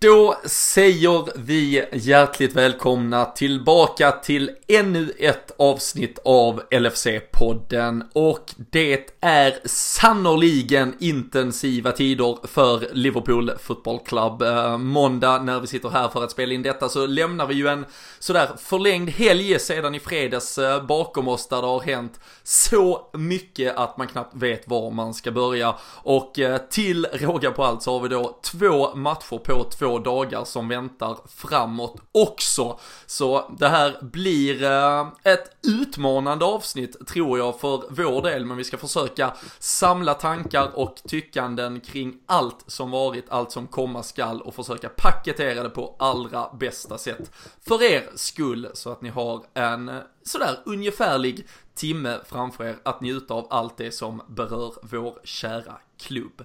Då säger vi hjärtligt välkomna tillbaka till ännu ett avsnitt av LFC-podden och det är sannoliken intensiva tider för Liverpool Football Club. Eh, måndag när vi sitter här för att spela in detta så lämnar vi ju en sådär förlängd helg sedan i fredags eh, bakom oss där det har hänt så mycket att man knappt vet var man ska börja och eh, till råga på allt så har vi då två matcher på två två dagar som väntar framåt också. Så det här blir eh, ett utmanande avsnitt tror jag för vår del, men vi ska försöka samla tankar och tyckanden kring allt som varit, allt som komma skall och försöka paketera det på allra bästa sätt. För er skull, så att ni har en eh, sådär ungefärlig timme framför er att njuta av allt det som berör vår kära klubb.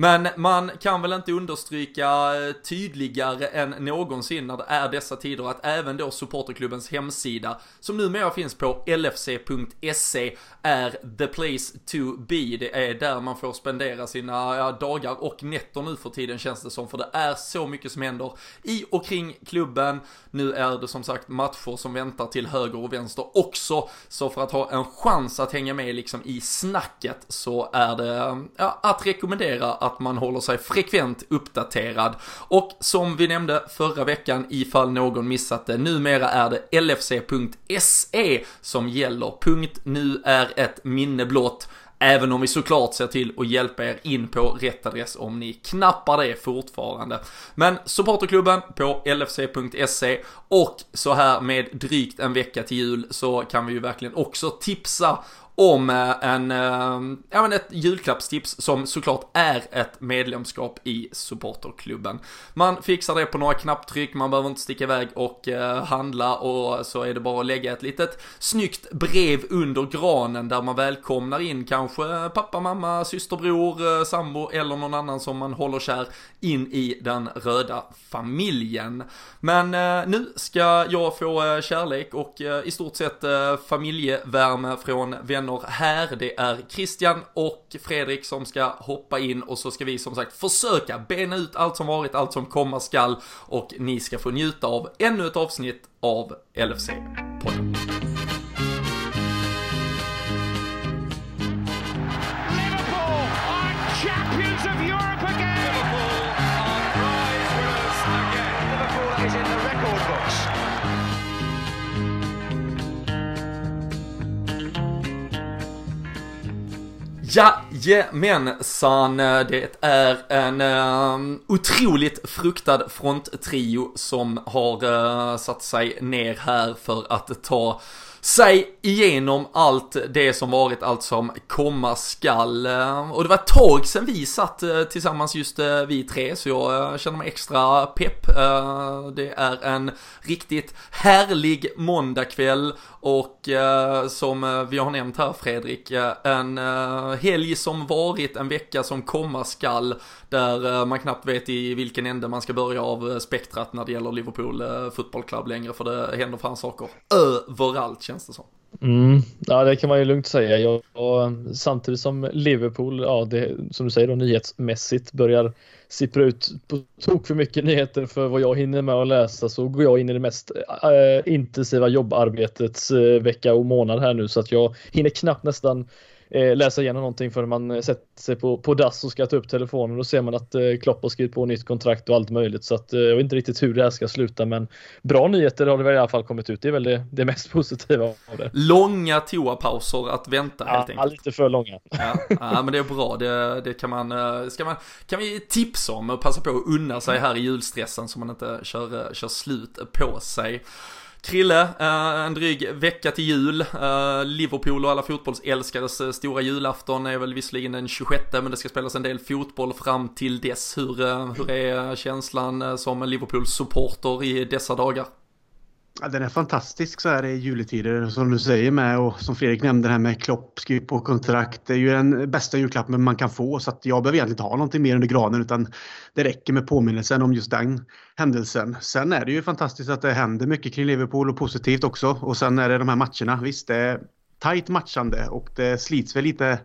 Men man kan väl inte understryka eh, tydligare än någonsin när det är dessa tider att även då supporterklubbens hemsida, som numera finns på lfc.se, är the place to be. Det är där man får spendera sina dagar och nätter nu för tiden känns det som, för det är så mycket som händer i och kring klubben. Nu är det som sagt matcher som väntar till höger och vänster också, så för att ha en chans att hänga med liksom i snacket så är det ja, att rekommendera att man håller sig frekvent uppdaterad. Och som vi nämnde förra veckan, ifall någon missat det, numera är det lfc.se som gäller. Punkt nu är ett minne blott. Även om vi såklart ser till att hjälpa er in på rätt adress om ni knappar det fortfarande. Men supporterklubben på lfc.se och så här med drygt en vecka till jul så kan vi ju verkligen också tipsa om eh, en, eh, ja men ett julklappstips som såklart är ett medlemskap i supporterklubben. Man fixar det på några knapptryck, man behöver inte sticka iväg och eh, handla och så är det bara att lägga ett litet snyggt brev under granen där man välkomnar in kanske pappa, mamma, syster, bror, sambo eller någon annan som man håller kär in i den röda familjen. Men nu ska jag få kärlek och i stort sett familjevärme från vänner vänner här. Det är Christian och Fredrik som ska hoppa in och så ska vi som sagt försöka bena ut allt som varit, allt som komma skall och ni ska få njuta av ännu ett avsnitt av LFC-podden. Jajamensan, det är en uh, otroligt fruktad fronttrio som har uh, satt sig ner här för att ta sig igenom allt det som varit, allt som komma skall. Eh, och det var ett tag sedan vi satt eh, tillsammans just vi tre, så jag känner mig extra pepp. Det är en riktigt härlig måndagkväll och eh, som eh, vi har nämnt här Fredrik, eh, en helg som varit, en vecka som komma skall, där man knappt vet i vilken ände man ska börja av spektrat när det gäller Liverpool Football Club längre, för det händer fan saker överallt känns det som. Mm, ja, det kan man ju lugnt säga. Jag, och, samtidigt som Liverpool, ja, det, som du säger då, nyhetsmässigt börjar sippra ut på tok för mycket nyheter för vad jag hinner med att läsa så går jag in i det mest äh, intensiva jobbarbetets äh, eh, vecka och månad här nu så att jag hinner knappt nästan eh, läsa igenom någonting förrän man eh, sätter sig på, på dass och ska ta upp telefonen. Då ser man att eh, Klopp har skrivit på nytt kontrakt och allt möjligt. Så att, eh, jag vet inte riktigt hur det här ska sluta men bra nyheter har det väl i alla fall kommit ut. Det är väl det, det mest positiva av det. Långa toapauser att vänta ja, helt enkelt. Ja, lite för långa. Ja, ja men det är bra. Det, det kan man, eh, ska man, kan vi tipsa om och passa på att unna sig här i julstressen så man inte kör, eh, kör slut på sig. Krille, eh, en dryg vecka till jul. Eh, Liverpool och alla fotbollsälskares eh, stora julafton är väl visserligen den 26 men det ska spelas en del fotboll fram till dess. Hur, eh, hur är känslan eh, som Liverpool-supporter i dessa dagar? Ja, den är fantastisk så här i juletider som du säger med och som Fredrik nämnde det här med Klopp skriv på kontrakt. Det är ju den bästa julklappen man kan få så att jag behöver egentligen inte ha någonting mer under granen utan det räcker med påminnelsen om just den händelsen. Sen är det ju fantastiskt att det händer mycket kring Liverpool och positivt också och sen är det de här matcherna. Visst, det är tajt matchande och det slits väl lite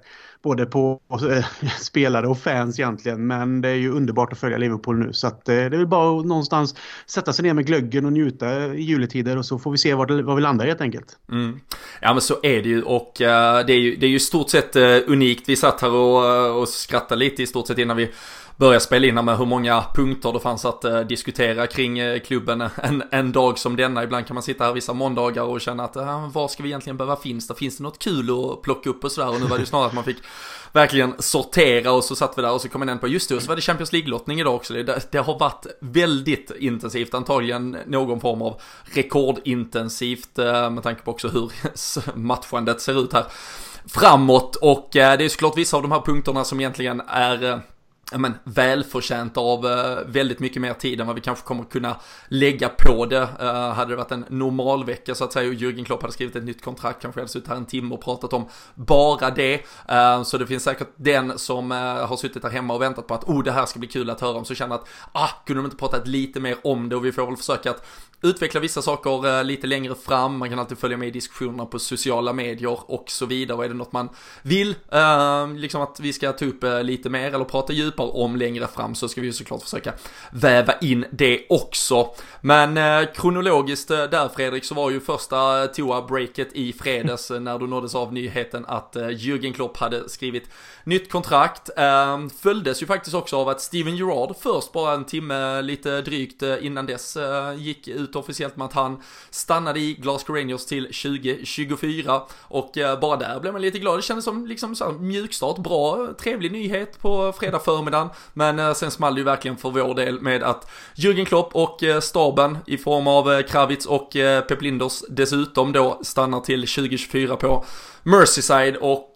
både på äh, spelare och fans egentligen. Men det är ju underbart att följa Liverpool nu så att äh, det är väl bara att någonstans sätta sig ner med glöggen och njuta i juletider och så får vi se var, det, var vi landar helt enkelt. Mm. Ja men så är det ju och eh, det är ju, det är ju stort sett unikt. Vi satt här och, och skrattade lite i stort sett innan vi börja spela in med hur många punkter det fanns att eh, diskutera kring eh, klubben en, en dag som denna. Ibland kan man sitta här vissa måndagar och känna att ah, eh, vad ska vi egentligen behöva finns det? Finns det något kul att plocka upp och sådär? Och nu var det ju snarare att man fick verkligen sortera och så satt vi där och så kom en på just det, och så var det Champions League-lottning idag också. Det, det har varit väldigt intensivt, antagligen någon form av rekordintensivt eh, med tanke på också hur matchandet ser ut här framåt och eh, det är såklart vissa av de här punkterna som egentligen är eh, men, välförtjänt av eh, väldigt mycket mer tid än vad vi kanske kommer kunna lägga på det. Eh, hade det varit en normal vecka så att säga och Jürgen Klopp hade skrivit ett nytt kontrakt kanske hade suttit här en timme och pratat om bara det. Eh, så det finns säkert den som har suttit där hemma och väntat på att oh det här ska bli kul att höra om så känner att ah kunde de inte pratat lite mer om det och vi får väl försöka att utveckla vissa saker lite längre fram. Man kan alltid följa med i diskussionerna på sociala medier och så vidare. Och är det något man vill liksom att vi ska ta upp lite mer eller prata djupare djupare om längre fram så ska vi ju såklart försöka väva in det också. Men eh, kronologiskt eh, där Fredrik så var ju första toa-breaket i fredags eh, när du nåddes av nyheten att eh, Jürgen Klopp hade skrivit nytt kontrakt. Eh, följdes ju faktiskt också av att Steven Gerrard först bara en timme lite drygt eh, innan dess eh, gick ut officiellt med att han stannade i Glasgow Rangers till 2024 och eh, bara där blev man lite glad. Det kändes som liksom så här mjukstart, bra, trevlig nyhet på fredag förmiddagen. Men eh, sen small det ju verkligen för vår del med att Jürgen Klopp och eh, staben i form av eh, Kravitz och Pep Linders dessutom då stannar till 2024 på Merseyside och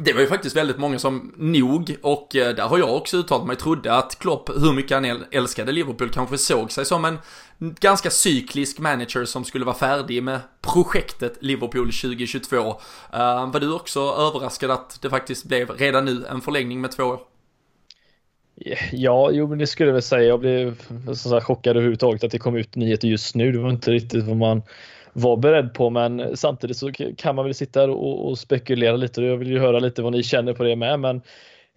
det var ju faktiskt väldigt många som nog, och där har jag också uttalat mig, trodde att Klopp, hur mycket han älskade Liverpool, kanske såg sig som en ganska cyklisk manager som skulle vara färdig med projektet Liverpool 2022. Uh, var du också överraskad att det faktiskt blev redan nu en förlängning med två år? Ja, jo men det skulle jag väl säga. Jag blev så här, chockad överhuvudtaget att det kom ut nyheter just nu. Det var inte riktigt vad man var beredd på men samtidigt så kan man väl sitta och, och spekulera lite. Jag vill ju höra lite vad ni känner på det med men eh,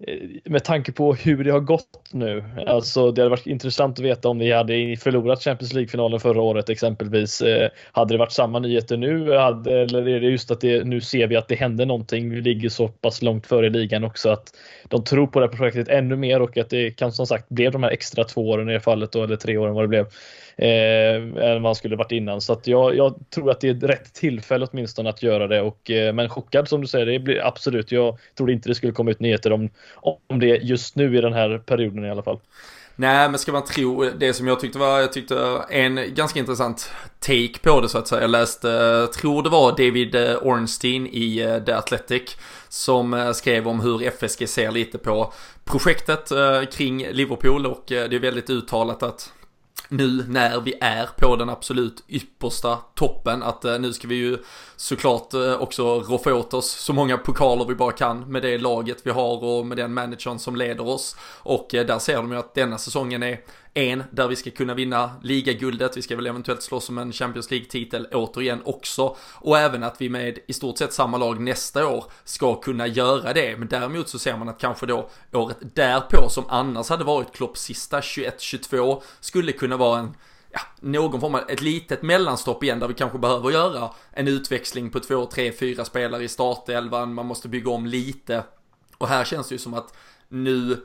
Eh, med tanke på hur det har gått nu. Alltså det hade varit intressant att veta om vi hade förlorat Champions League-finalen förra året exempelvis. Eh, hade det varit samma nyheter nu? Eller är det just att det, nu ser vi att det händer någonting? Vi ligger så pass långt före ligan också att de tror på det här projektet ännu mer och att det kan som sagt blev de här extra två åren i det fallet då, eller tre åren vad det blev eh, Eh, än vad skulle varit innan. Så att jag, jag, tror att det är rätt tillfälle åtminstone att göra det. Och, eh, men chockad som du säger, det blir absolut. Jag trodde inte det skulle komma ut nyheter om, om det just nu i den här perioden i alla fall. Nej, men ska man tro det som jag tyckte var, jag tyckte en ganska intressant take på det så att säga. Jag läste, tror det var David eh, Ornstein i eh, The Athletic som skrev om hur FSG ser lite på projektet kring Liverpool och det är väldigt uttalat att nu när vi är på den absolut yppersta toppen att eh, nu ska vi ju såklart eh, också roffa åt oss så många pokaler vi bara kan med det laget vi har och med den managern som leder oss. Och eh, där ser de ju att denna säsongen är en där vi ska kunna vinna ligaguldet, vi ska väl eventuellt slåss om en Champions League-titel återigen också. Och även att vi med i stort sett samma lag nästa år ska kunna göra det. Men däremot så ser man att kanske då året därpå som annars hade varit Klopps sista 21-22 skulle kunna vara en ja, någon form av ett litet mellanstopp igen där vi kanske behöver göra en utväxling på två, tre, fyra spelare i startelvan. Man måste bygga om lite. Och här känns det ju som att nu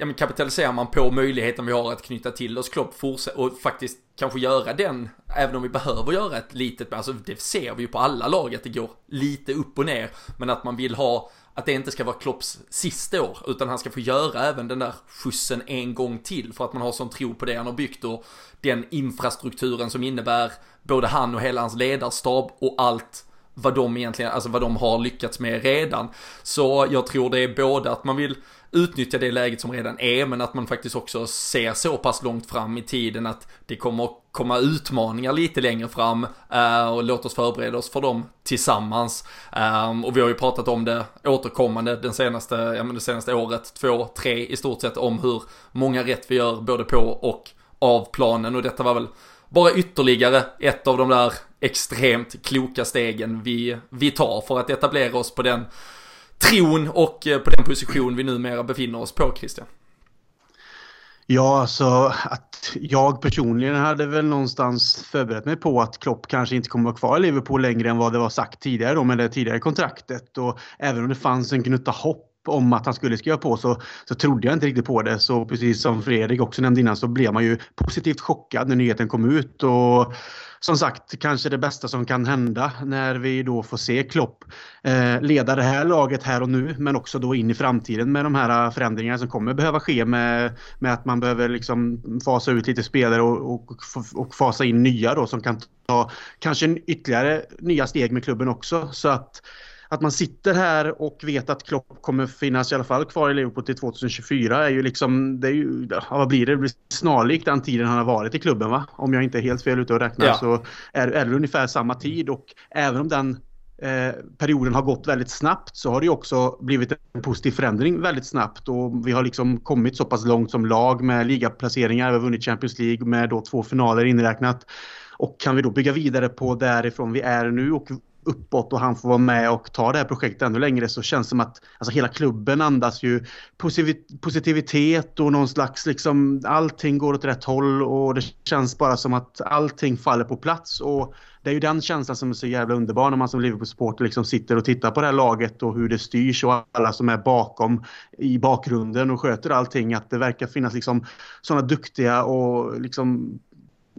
ja, men kapitaliserar man på möjligheten vi har att knyta till oss Klopp och faktiskt kanske göra den, även om vi behöver göra ett litet, alltså det ser vi ju på alla lag att det går lite upp och ner, men att man vill ha att det inte ska vara Klopps sista år, utan han ska få göra även den där skjutsen en gång till för att man har sån tro på det han har byggt och den infrastrukturen som innebär både han och hela hans ledarstab och allt vad de egentligen, alltså vad de har lyckats med redan. Så jag tror det är både att man vill utnyttja det läget som redan är, men att man faktiskt också ser så pass långt fram i tiden att det kommer komma utmaningar lite längre fram eh, och låt oss förbereda oss för dem tillsammans. Ehm, och vi har ju pratat om det återkommande den senaste, ja, men det senaste året, två, tre i stort sett om hur många rätt vi gör både på och av planen och detta var väl bara ytterligare ett av de där extremt kloka stegen vi, vi tar för att etablera oss på den tron och eh, på den position vi numera befinner oss på, Christian. Ja, alltså att jag personligen hade väl någonstans förberett mig på att Klopp kanske inte kommer vara kvar i Liverpool längre än vad det var sagt tidigare då med det tidigare kontraktet. Och även om det fanns en gnutta hopp om att han skulle skriva på så, så trodde jag inte riktigt på det. Så precis som Fredrik också nämnde innan så blev man ju positivt chockad när nyheten kom ut. Och som sagt, kanske det bästa som kan hända när vi då får se Klopp eh, leda det här laget här och nu men också då in i framtiden med de här eh, förändringarna som kommer behöva ske med, med att man behöver liksom fasa ut lite spelare och, och, och fasa in nya då som kan ta kanske ytterligare nya steg med klubben också. Så att att man sitter här och vet att Klopp kommer finnas i alla fall kvar i Liverpool till 2024 är ju liksom, det är ju, vad blir det? Det blir snarlikt den tiden han har varit i klubben va? Om jag inte är helt fel ute och räknar ja. så är, är det ungefär samma tid och även om den eh, perioden har gått väldigt snabbt så har det också blivit en positiv förändring väldigt snabbt och vi har liksom kommit så pass långt som lag med ligaplaceringar, vi har vunnit Champions League med då två finaler inräknat. Och kan vi då bygga vidare på därifrån vi är nu och uppåt och han får vara med och ta det här projektet ännu längre så känns det som att alltså hela klubben andas ju positivitet och någon slags liksom allting går åt rätt håll och det känns bara som att allting faller på plats och det är ju den känslan som är så jävla underbar när man som Liverpool-supporter liksom sitter och tittar på det här laget och hur det styrs och alla som är bakom i bakgrunden och sköter allting. Att det verkar finnas liksom sådana duktiga och liksom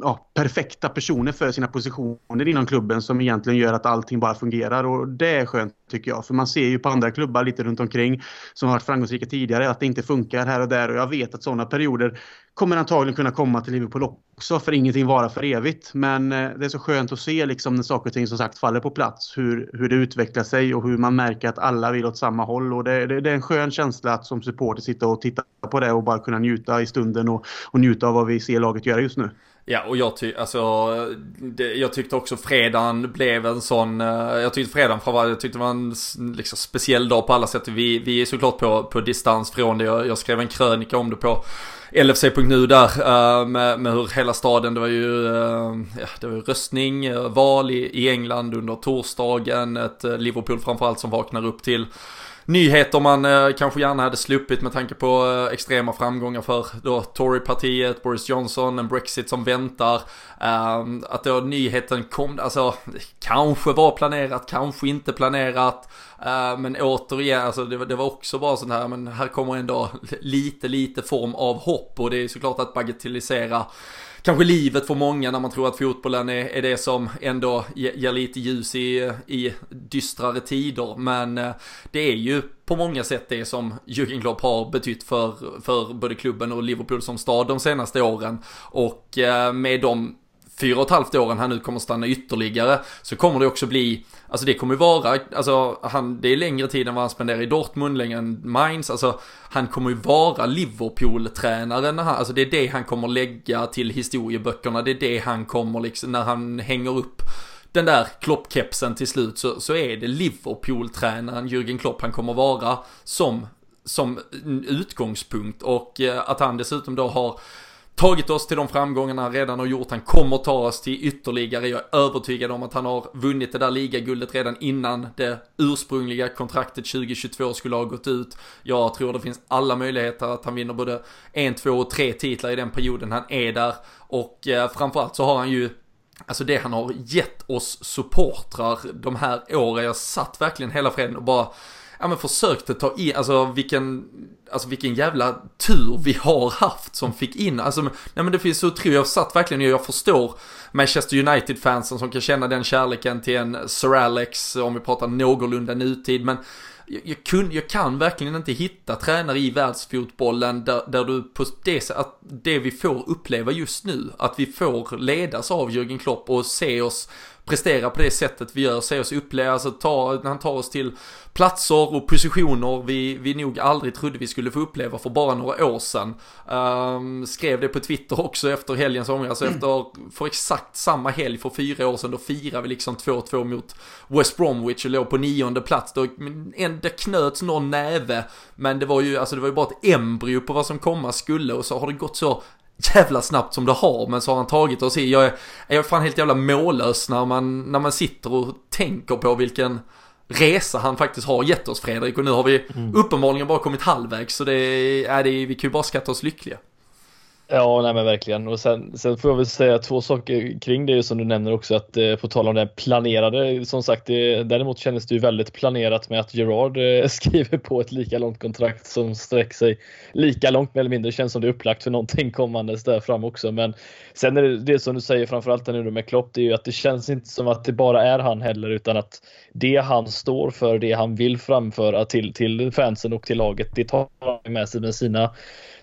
ja, perfekta personer för sina positioner inom klubben som egentligen gör att allting bara fungerar och det är skönt tycker jag. För man ser ju på andra klubbar lite runt omkring som har varit framgångsrika tidigare att det inte funkar här och där och jag vet att sådana perioder kommer antagligen kunna komma till Liverpool också för ingenting vara för evigt. Men eh, det är så skönt att se liksom när saker och ting som sagt faller på plats hur, hur det utvecklar sig och hur man märker att alla vill åt samma håll och det, det, det är en skön känsla att som supporter sitta och titta på det och bara kunna njuta i stunden och, och njuta av vad vi ser laget göra just nu. Ja, och jag, ty alltså, det, jag tyckte också fredagen blev en sån, uh, jag tyckte fredagen framförallt, jag tyckte det var en liksom, speciell dag på alla sätt. Vi, vi är såklart på, på distans från det, jag, jag skrev en krönika om det på LFC.nu där uh, med, med hur hela staden, det var ju, uh, ja, det var ju röstning, val i, i England under torsdagen, ett Liverpool framförallt som vaknar upp till nyheter man eh, kanske gärna hade sluppit med tanke på eh, extrema framgångar för då Torypartiet, Boris Johnson, en Brexit som väntar. Eh, att då nyheten kom, alltså kanske var planerat, kanske inte planerat. Eh, men återigen, alltså det, det var också bara sånt här, men här kommer ändå lite, lite form av hopp och det är såklart att bagatellisera kanske livet för många när man tror att fotbollen är, är det som ändå ger lite ljus i, i dystrare tider. Men eh, det är ju på många sätt det som Jürgen Klopp har betytt för, för både klubben och Liverpool som stad de senaste åren. Och eh, med de fyra och ett halvt åren han nu kommer stanna ytterligare så kommer det också bli, alltså det kommer vara, alltså han, det är längre tid än vad han spenderar i Dortmund, längre än Mainz, alltså han kommer ju vara Liverpool-tränare när han, alltså det är det han kommer lägga till historieböckerna, det är det han kommer liksom, när han hänger upp den där Klopp-kepsen till slut så, så är det Liverpool-tränaren Jürgen Klopp han kommer vara som, som utgångspunkt. Och eh, att han dessutom då har tagit oss till de framgångarna han redan har gjort. Han kommer ta oss till ytterligare. Jag är övertygad om att han har vunnit det där ligaguldet redan innan det ursprungliga kontraktet 2022 skulle ha gått ut. Jag tror det finns alla möjligheter att han vinner både en, två och tre titlar i den perioden han är där. Och eh, framförallt så har han ju Alltså det han har gett oss supportrar de här åren, jag satt verkligen hela freden och bara ja men försökte ta in, alltså vilken, alltså vilken jävla tur vi har haft som fick in, alltså nej men det finns så otroligt, jag satt verkligen jag förstår Manchester United-fansen som kan känna den kärleken till en Sir Alex, om vi pratar någorlunda nutid, men jag, jag, kun, jag kan verkligen inte hitta tränare i världsfotbollen där, där du på det att det vi får uppleva just nu, att vi får ledas av Jürgen Klopp och se oss prestera på det sättet vi gör, se oss uppleva, alltså ta, han tar oss till platser och positioner vi, vi nog aldrig trodde vi skulle få uppleva för bara några år sedan. Um, skrev det på Twitter också efter helgens omgång, alltså mm. efter, för exakt samma helg för fyra år sedan, då firade vi liksom 2-2 mot West Bromwich och låg på nionde plats. Då, en, det knöts någon näve, men det var ju, alltså det var ju bara ett embryo på vad som komma skulle och så har det gått så jävla snabbt som det har, men så har han tagit oss i. Jag är, jag är fan helt jävla mållös när man, när man sitter och tänker på vilken resa han faktiskt har gett oss Fredrik och nu har vi mm. uppenbarligen bara kommit halvvägs så det är, det, vi kan ju bara skatta oss lyckliga. Ja, nej men verkligen. Och sen, sen får jag väl säga två saker kring det som du nämner också att eh, på tal om det planerade, som sagt, det, däremot kändes det ju väldigt planerat med att Gerard eh, skriver på ett lika långt kontrakt som sträcker sig lika långt mer eller mindre. Det känns som det är upplagt för någonting kommandes där fram också. Men sen är det, det som du säger framförallt nu med Klopp, det är ju att det känns inte som att det bara är han heller utan att det han står för, det han vill framföra till, till fansen och till laget, det tar han med sig med sina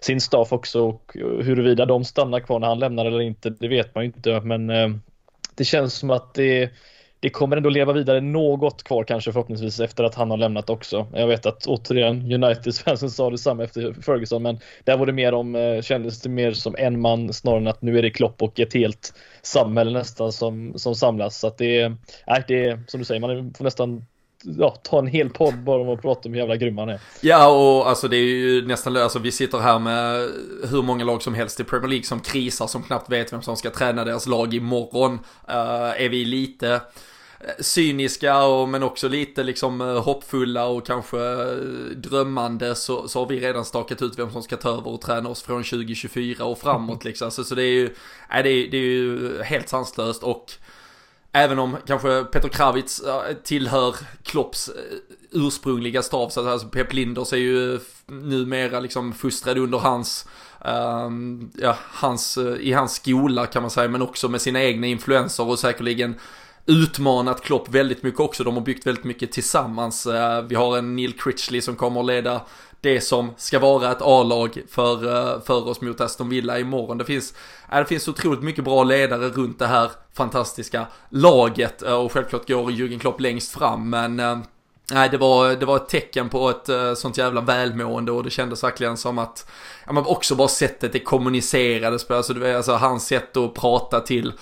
sin staff också och hur huruvida de stannar kvar när han lämnar eller inte, det vet man ju inte. Men eh, det känns som att det, det kommer ändå leva vidare något kvar kanske förhoppningsvis efter att han har lämnat också. Jag vet att återigen United-fansen sa detsamma efter Ferguson men där var det mer om, eh, kändes det mer som en man snarare än att nu är det Klopp och ett helt samhälle nästan som, som samlas. Så att det, nej, det är som du säger, man får nästan ja, ta en hel podd bara om att prata om hur jävla grym han är. Ja, och alltså det är ju nästan, alltså vi sitter här med hur många lag som helst i Premier League som krisar, som knappt vet vem som ska träna deras lag imorgon. Uh, är vi lite eh, cyniska och, men också lite liksom eh, hoppfulla och kanske drömmande så, så har vi redan stakat ut vem som ska ta över och träna oss från 2024 och framåt liksom. Så, så det är ju, nej, det är, det är ju helt sanslöst och Även om kanske Peter Kravitz tillhör Klopps eh, ursprungliga stav, så alltså Pep Linders är ju numera liksom fostrad under hans, um, ja, hans, eh, i hans skola kan man säga, men också med sina egna influenser och säkerligen utmanat Klopp väldigt mycket också. De har byggt väldigt mycket tillsammans. Eh, vi har en Neil Critchley som kommer att leda det som ska vara ett A-lag för, eh, för oss mot Aston Villa imorgon. Det finns, eh, det finns otroligt mycket bra ledare runt det här fantastiska laget och självklart går Jürgen Klopp längst fram men Nej, det var, det var ett tecken på ett sånt jävla välmående och det kändes verkligen som att, ja men också bara sättet det kommunicerades på, alltså, det var, alltså hans sätt att prata till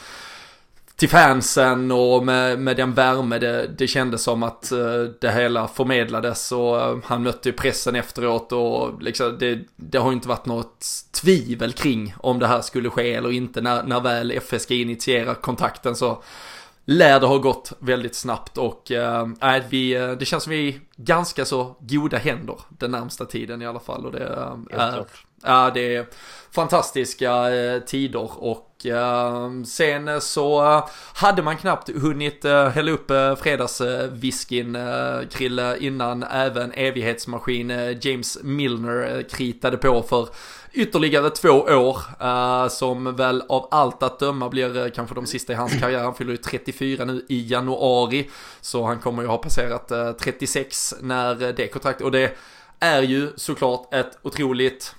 till fansen och med, med den värme det, det kändes som att uh, det hela förmedlades och uh, han mötte ju pressen efteråt och liksom det, det har inte varit något tvivel kring om det här skulle ske eller inte. När, när väl FSG initierar kontakten så lär det ha gått väldigt snabbt och äh, vi, det känns som vi är i ganska så goda händer den närmsta tiden i alla fall och det är, ja, det är fantastiska eh, tider och eh, sen eh, så hade man knappt hunnit hälla upp fredagsviskin Krille innan även evighetsmaskin James Milner kritade på för ytterligare två år som väl av allt att döma blir kanske de sista i hans karriär. Han fyller ju 34 nu i januari så han kommer ju ha passerat 36 när det kontraktet och det är ju såklart ett otroligt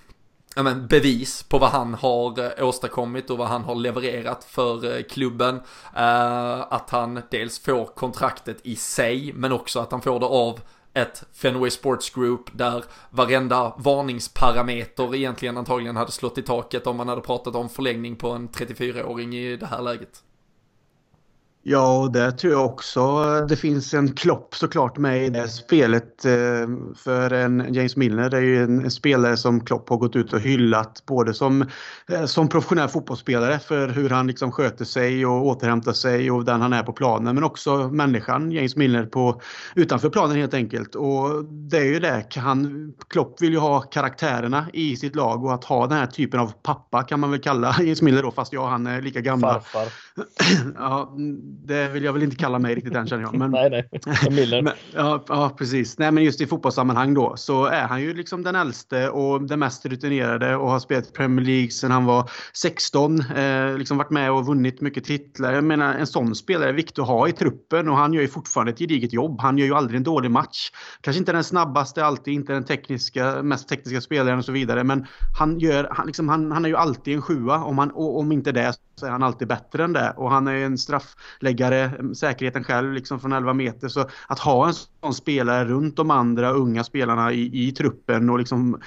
ja, men, bevis på vad han har eh, åstadkommit och vad han har levererat för eh, klubben. Eh, att han dels får kontraktet i sig, men också att han får det av ett Fenway Sports Group där varenda varningsparameter egentligen antagligen hade slått i taket om man hade pratat om förlängning på en 34-åring i det här läget. Ja, och det tror jag också det finns en klopp såklart med i det spelet. Eh, för en James Milner är ju en spelare som Klopp har gått ut och hyllat både som, eh, som professionell fotbollsspelare för hur han liksom sköter sig och återhämtar sig och den han är på planen men också människan James Milner på, utanför planen helt enkelt. Och det är ju det, han, Klopp vill ju ha karaktärerna i sitt lag och att ha den här typen av pappa kan man väl kalla James Milner då fast ja, han är lika gammal. Farfar. ja, det vill jag väl inte kalla mig riktigt än känner jag. Men, nej, nej. men, ja, ja, precis. Nej, men just i fotbollssammanhang då så är han ju liksom den äldste och den mest rutinerade och har spelat Premier League sedan han var 16. Eh, liksom varit med och vunnit mycket titlar. Jag menar en sån spelare är viktig att ha i truppen och han gör ju fortfarande ett gediget jobb. Han gör ju aldrig en dålig match. Kanske inte den snabbaste alltid, inte den tekniska, mest tekniska spelaren och så vidare. Men han, gör, han, liksom, han, han är ju alltid en sjua. Om, han, om inte det så är han alltid bättre än det. Och han är en lägga det, mm, säkerheten själv liksom från 11 meter. Så att ha en sån spelare runt de andra unga spelarna i, i truppen och liksom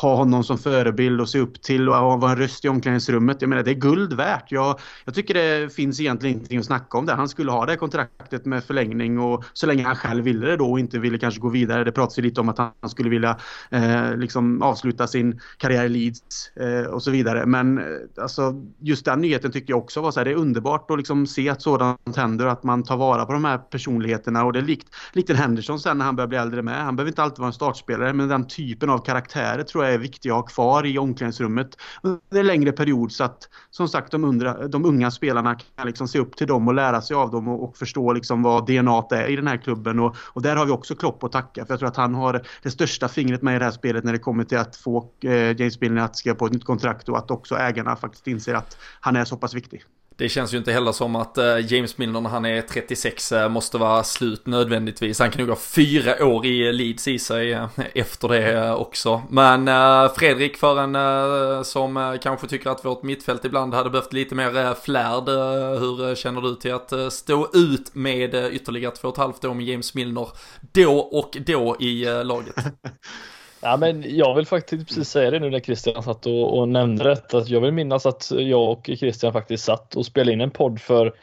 ha honom som förebild och se upp till och vara en röst i omklädningsrummet. Jag menar det är guld värt. Jag, jag tycker det finns egentligen ingenting att snacka om där. Han skulle ha det kontraktet med förlängning och så länge han själv ville det då och inte ville kanske gå vidare. Det pratas ju lite om att han skulle vilja eh, liksom avsluta sin karriär i Leeds eh, och så vidare. Men eh, alltså, just den nyheten tycker jag också var så här, det är underbart att liksom se att sådant händer och att man tar vara på de här personligheterna och det är likt, likt en Henderson sen när han börjar bli äldre med. Han behöver inte alltid vara en startspelare men den typen av karaktärer tror jag är viktiga att ha kvar i omklädningsrummet under en längre period så att som sagt de, undra, de unga spelarna kan liksom se upp till dem och lära sig av dem och, och förstå liksom vad DNA är i den här klubben och, och där har vi också Klopp att tacka för jag tror att han har det största fingret med i det här spelet när det kommer till att få eh, James Milner att skriva på ett nytt kontrakt och att också ägarna faktiskt inser att han är så pass viktig. Det känns ju inte heller som att eh, James Milner när han är 36 eh, måste vara slut nödvändigtvis. Han kan nog ha fyra år i Leeds i sig eh, efter det också. Men Fredrik, för en som kanske tycker att vårt mittfält ibland hade behövt lite mer flärd. Hur känner du till att stå ut med ytterligare två och ett halvt år med James Milner då och då i laget? Ja, men jag vill faktiskt typ precis säga det nu när Christian satt och, och nämnde detta. Att jag vill minnas att jag och Christian faktiskt satt och spelade in en podd för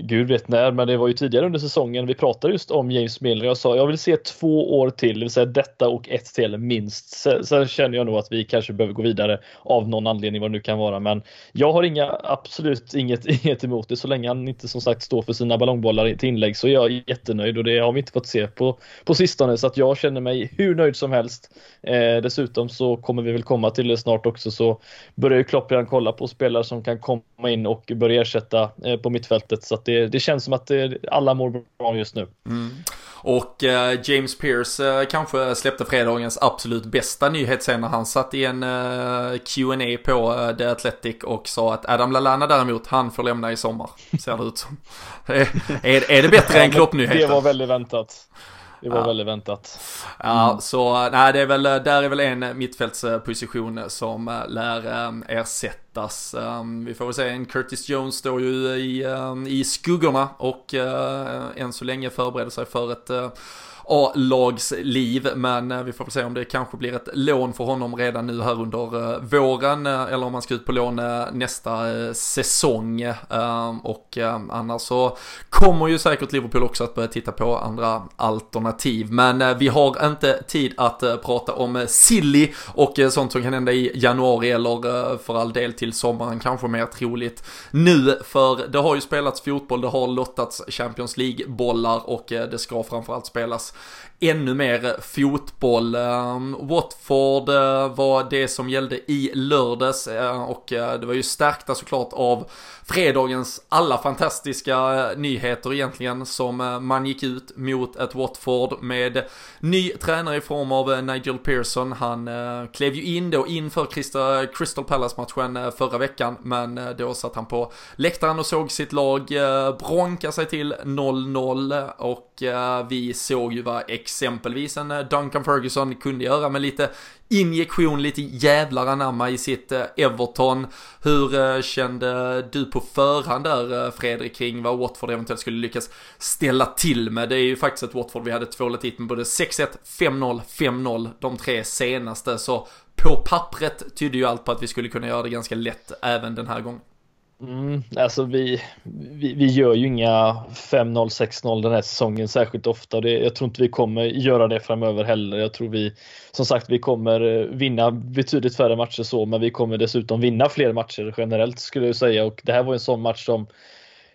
Gud vet när, men det var ju tidigare under säsongen. Vi pratade just om James Miller. Jag sa jag vill se två år till, det vill säga detta och ett till minst. Sen, sen känner jag nog att vi kanske behöver gå vidare av någon anledning vad det nu kan vara. Men jag har inga, absolut inget, inget emot det. Så länge han inte som sagt står för sina ballongbollar till inlägg så är jag jättenöjd och det har vi inte fått se på, på sistone. Så att jag känner mig hur nöjd som helst. Eh, dessutom så kommer vi väl komma till det snart också så börjar ju Klopp redan kolla på spelare som kan komma in och börja ersätta eh, på mittfältet. Så att det, det känns som att alla mår bra just nu. Mm. Och eh, James Pierce eh, kanske släppte fredagens absolut bästa nyhet sen när han satt i en eh, Q&A på eh, The Athletic och sa att Adam Lallana däremot, han får lämna i sommar. Ser det ut som. är, är det bättre än Klopp-nyheten? Det var väldigt väntat. Det var ja. väldigt väntat. Ja, mm. så nej, det är väl, där är väl en mittfältsposition som eh, lär um, ersättas. Um, vi får väl säga en Curtis Jones står ju i, um, i skuggorna och uh, än så länge förbereder sig för ett A-lagsliv. Men eh, vi får väl se om det kanske blir ett lån för honom redan nu här under eh, våren. Eh, eller om han ska ut på lån nästa säsong. Ehm, och ehm, annars så kommer ju säkert Liverpool också att börja titta på andra alternativ. Men vi har inte tid att prata om silly och sånt som kan hända i januari eller för all del till sommaren kanske mer troligt nu. För det har ju spelats fotboll, det har lottats Champions League-bollar och det ska framförallt spelas ännu mer fotboll. Ehm, Watford eh, var det som gällde i lördags eh, och eh, det var ju stärkta såklart av fredagens alla fantastiska nyheter egentligen som man gick ut mot ett Watford med ny tränare i form av Nigel Pearson. Han klev ju in då inför Crystal Palace-matchen förra veckan men då satt han på läktaren och såg sitt lag bronka sig till 0-0 och vi såg ju vad exempelvis en eh, Duncan Ferguson kunde göra med lite injektion, lite jävlar anamma i sitt eh, Everton. Hur eh, kände du på förhand där Fredrik kring vad Watford eventuellt skulle lyckas ställa till med? Det är ju faktiskt ett Watford vi hade tvålat hit med både 6-1, 5-0, 5-0 de tre senaste. Så på pappret tydde ju allt på att vi skulle kunna göra det ganska lätt även den här gången. Mm, alltså vi, vi, vi, gör ju inga 5-0, 6-0 den här säsongen särskilt ofta. Det, jag tror inte vi kommer göra det framöver heller. Jag tror vi, som sagt, vi kommer eh, vinna betydligt färre matcher så, men vi kommer dessutom vinna fler matcher generellt skulle jag säga. Och det här var en sån match som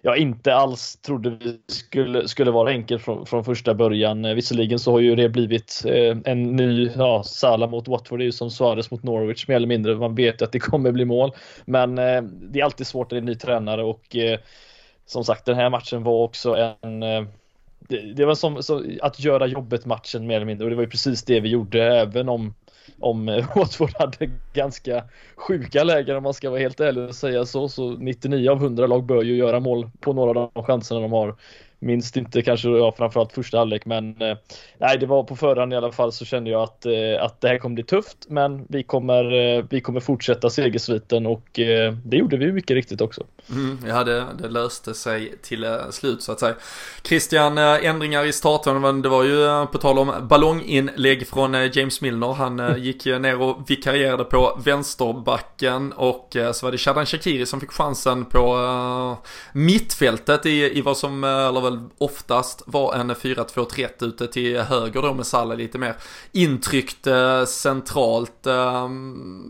jag inte alls trodde vi skulle, skulle vara enkel från, från första början. Eh, visserligen så har ju det blivit eh, en ny ja, Salah mot Watford, det är ju som Suarez mot Norwich mer eller mindre. Man vet att det kommer bli mål. Men eh, det är alltid svårt när det är en ny tränare och som sagt den här matchen var också en det, det, var som, som, att göra jobbet matchen mer eller mindre och det var ju precis det vi gjorde även om om eh, Watford hade ganska sjuka lägen om man ska vara helt ärlig och säga så. Så 99 av 100 lag bör ju göra mål på några av de chanserna de har. minst inte kanske ja, framförallt första halvlek men eh, nej det var på förhand i alla fall så kände jag att, eh, att det här kommer bli tufft men vi kommer, eh, vi kommer fortsätta segersviten och eh, det gjorde vi mycket riktigt också. Mm, ja det, det löste sig till eh, slut så att säga. Christian, eh, ändringar i starten, det var ju på tal om ballonginlägg från James Milner. Han gick ner och vikarierade på vänsterbacken och så var det Shadan Shakiri som fick chansen på mittfältet i, i vad som, eller väl oftast var en 4-2-3 ute till höger då med Salah lite mer intryckt eh, centralt. Eh,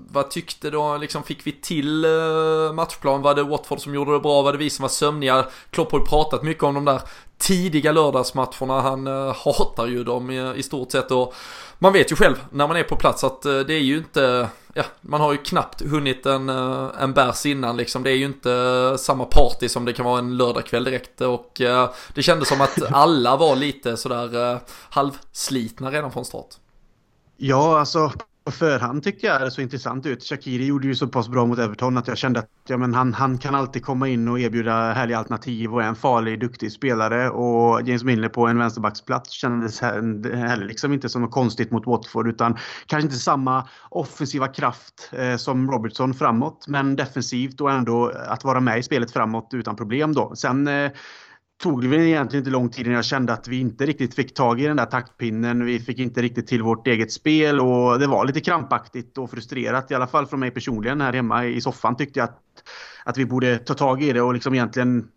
vad tyckte då, liksom fick vi till eh, matchplan? Var det Watford som gjorde det bra? Var det vi som var sömniga? Klopp har ju pratat mycket om de där tidiga lördagsmatcherna. Han eh, hatar ju dem i, stort sett och man vet ju själv när man är på plats att eh, det är ju inte, ja, man har ju knappt hunnit en, eh, en bärs innan liksom. Det är ju inte samma party som det kan vara en lördagkväll direkt och det kändes som att alla var lite sådär halvslitna redan från start. Ja, alltså på förhand tycker jag det så intressant ut. Shakiri gjorde ju så pass bra mot Everton att jag kände att ja, men han, han kan alltid komma in och erbjuda härliga alternativ och är en farlig, duktig spelare. Och James Milner på en vänsterbacksplats kändes heller liksom inte som något konstigt mot Watford utan kanske inte samma offensiva kraft eh, som Robertson framåt men defensivt och ändå att vara med i spelet framåt utan problem då. Sen eh, tog det väl egentligen inte lång tid innan jag kände att vi inte riktigt fick tag i den där taktpinnen. Vi fick inte riktigt till vårt eget spel och det var lite krampaktigt och frustrerat. I alla fall från mig personligen här hemma i soffan tyckte jag att, att vi borde ta tag i det och liksom egentligen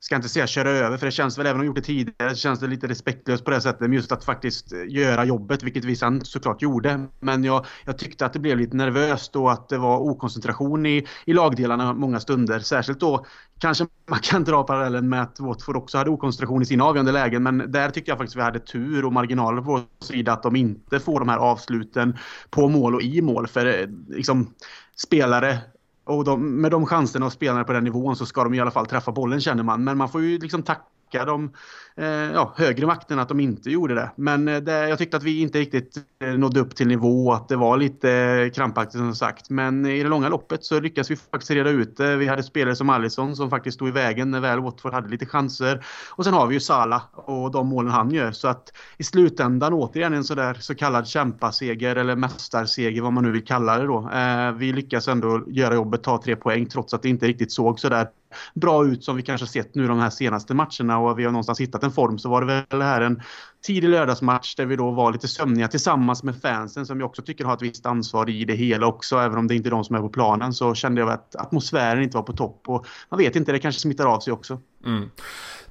ska inte säga köra över, för det känns väl, även om de gjort det tidigare, så känns det lite respektlöst på det sättet. Men just att faktiskt eh, göra jobbet, vilket vi sen såklart gjorde. Men jag, jag tyckte att det blev lite nervöst och att det var okoncentration i, i lagdelarna många stunder. Särskilt då kanske man kan dra parallellen med att Watford också hade okoncentration i sina avgörande lägen. Men där tyckte jag faktiskt vi hade tur och marginaler på vår sida att de inte får de här avsluten på mål och i mål. För eh, liksom, spelare och de, med de chanserna och spelarna på den nivån så ska de i alla fall träffa bollen känner man. Men man får ju liksom tacka de Eh, ja, högre makten att de inte gjorde det. Men eh, det, jag tyckte att vi inte riktigt eh, nådde upp till nivå, att det var lite krampaktigt som sagt. Men i det långa loppet så lyckades vi faktiskt reda ut det. Vi hade spelare som Alisson som faktiskt stod i vägen när väl Watford hade lite chanser. Och sen har vi ju Salah och de målen han gör. Så att i slutändan återigen en sådär så kallad kämpaseger eller mästarseger vad man nu vill kalla det då. Vi lyckas ändå göra jobbet, ta tre poäng trots att det inte riktigt såg sådär bra ut som vi kanske sett nu de här senaste matcherna och vi har någonstans hittat en form så var det väl här en tidig lördagsmatch där vi då var lite sömniga tillsammans med fansen som jag också tycker har ett visst ansvar i det hela också. Även om det inte är de som är på planen så kände jag att atmosfären inte var på topp och man vet inte, det kanske smittar av sig också. Mm.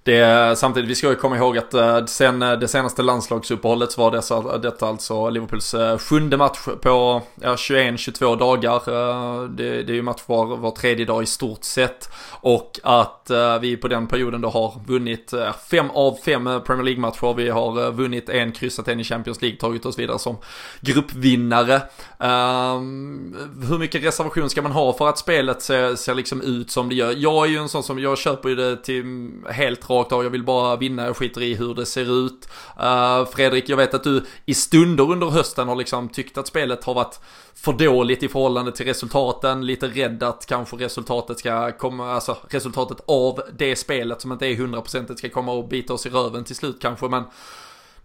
Det, samtidigt, vi ska ju komma ihåg att eh, sen eh, det senaste landslagsuppehållet så var dessa, eh, detta alltså Liverpools sjunde match på ja, 21-22 dagar. Det, det, är ju match var, var tredje dag i stort sett. Och att vi på den perioden då har vunnit fem av fem Premier League-matcher. Vi har vunnit en, kryssat en i Champions League, tagit oss vidare som gruppvinnare. Ehm, hur mycket reservation ska man ha för att spelet ser, ser liksom ut som det gör? Jag är ju en sån som, jag köper ju det till helt rakt av, jag vill bara vinna, jag skiter i hur det ser ut. Uh, Fredrik, jag vet att du i stunder under hösten har liksom tyckt att spelet har varit för dåligt i förhållande till resultaten, lite rädd att kanske resultatet ska komma, alltså resultatet av det spelet som inte är hundraprocentigt ska komma och bita oss i röven till slut kanske, men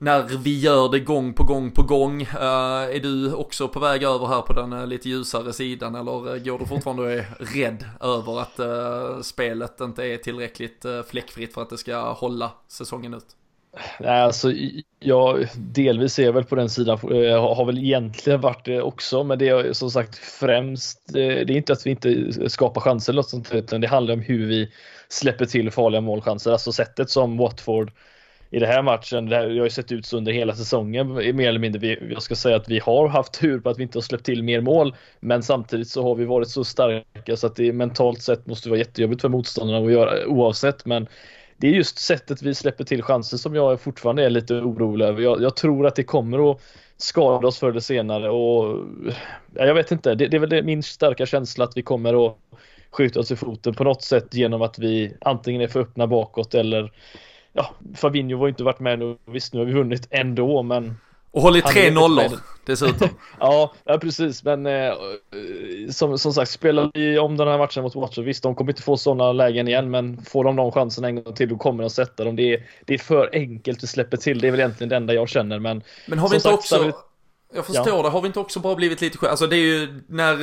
när vi gör det gång på gång på gång. Uh, är du också på väg över här på den uh, lite ljusare sidan eller uh, går du fortfarande och är rädd över att spelet inte är tillräckligt fläckfritt för att det ska hålla säsongen ut? Nej, alltså jag delvis är jag väl på den sidan, jag har väl egentligen varit det också, men det är som sagt främst, det är inte att vi inte skapar chanser eller något sånt, utan det handlar om hur vi släpper till farliga målchanser, alltså sättet som Watford i den här matchen, det har ju sett ut så under hela säsongen mer eller mindre. jag ska säga att vi har haft tur på att vi inte har släppt till mer mål, men samtidigt så har vi varit så starka så att det mentalt sett måste vara jättejobbigt för motståndarna att göra oavsett. Men det är just sättet vi släpper till chanser som jag fortfarande är lite orolig över. Jag, jag tror att det kommer att skada oss förr eller senare och jag vet inte, det, det är väl det, min starka känsla att vi kommer att skjuta oss i foten på något sätt genom att vi antingen är för öppna bakåt eller ja, Fabinho har inte varit med nu. Visst, nu har vi vunnit ändå, men Och hållit tre nollor dessutom. ja, ja, precis. Men eh, som, som sagt, spelar vi om den här matchen mot Watford, visst, de kommer inte få sådana lägen igen, men får de de chansen en gång till, då kommer de sätta dem. Det är, det är för enkelt att släppa till. Det är väl egentligen det enda jag känner, men. Men har vi inte sagt, också... Jag förstår ja. det. Har vi inte också bara blivit lite Alltså det är ju när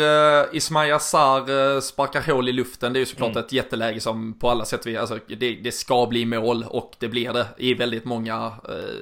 uh, Ismail Assar uh, sparkar hål i luften. Det är ju såklart mm. ett jätteläge som på alla sätt vi, alltså det, det, ska bli mål och det blir det i väldigt många uh,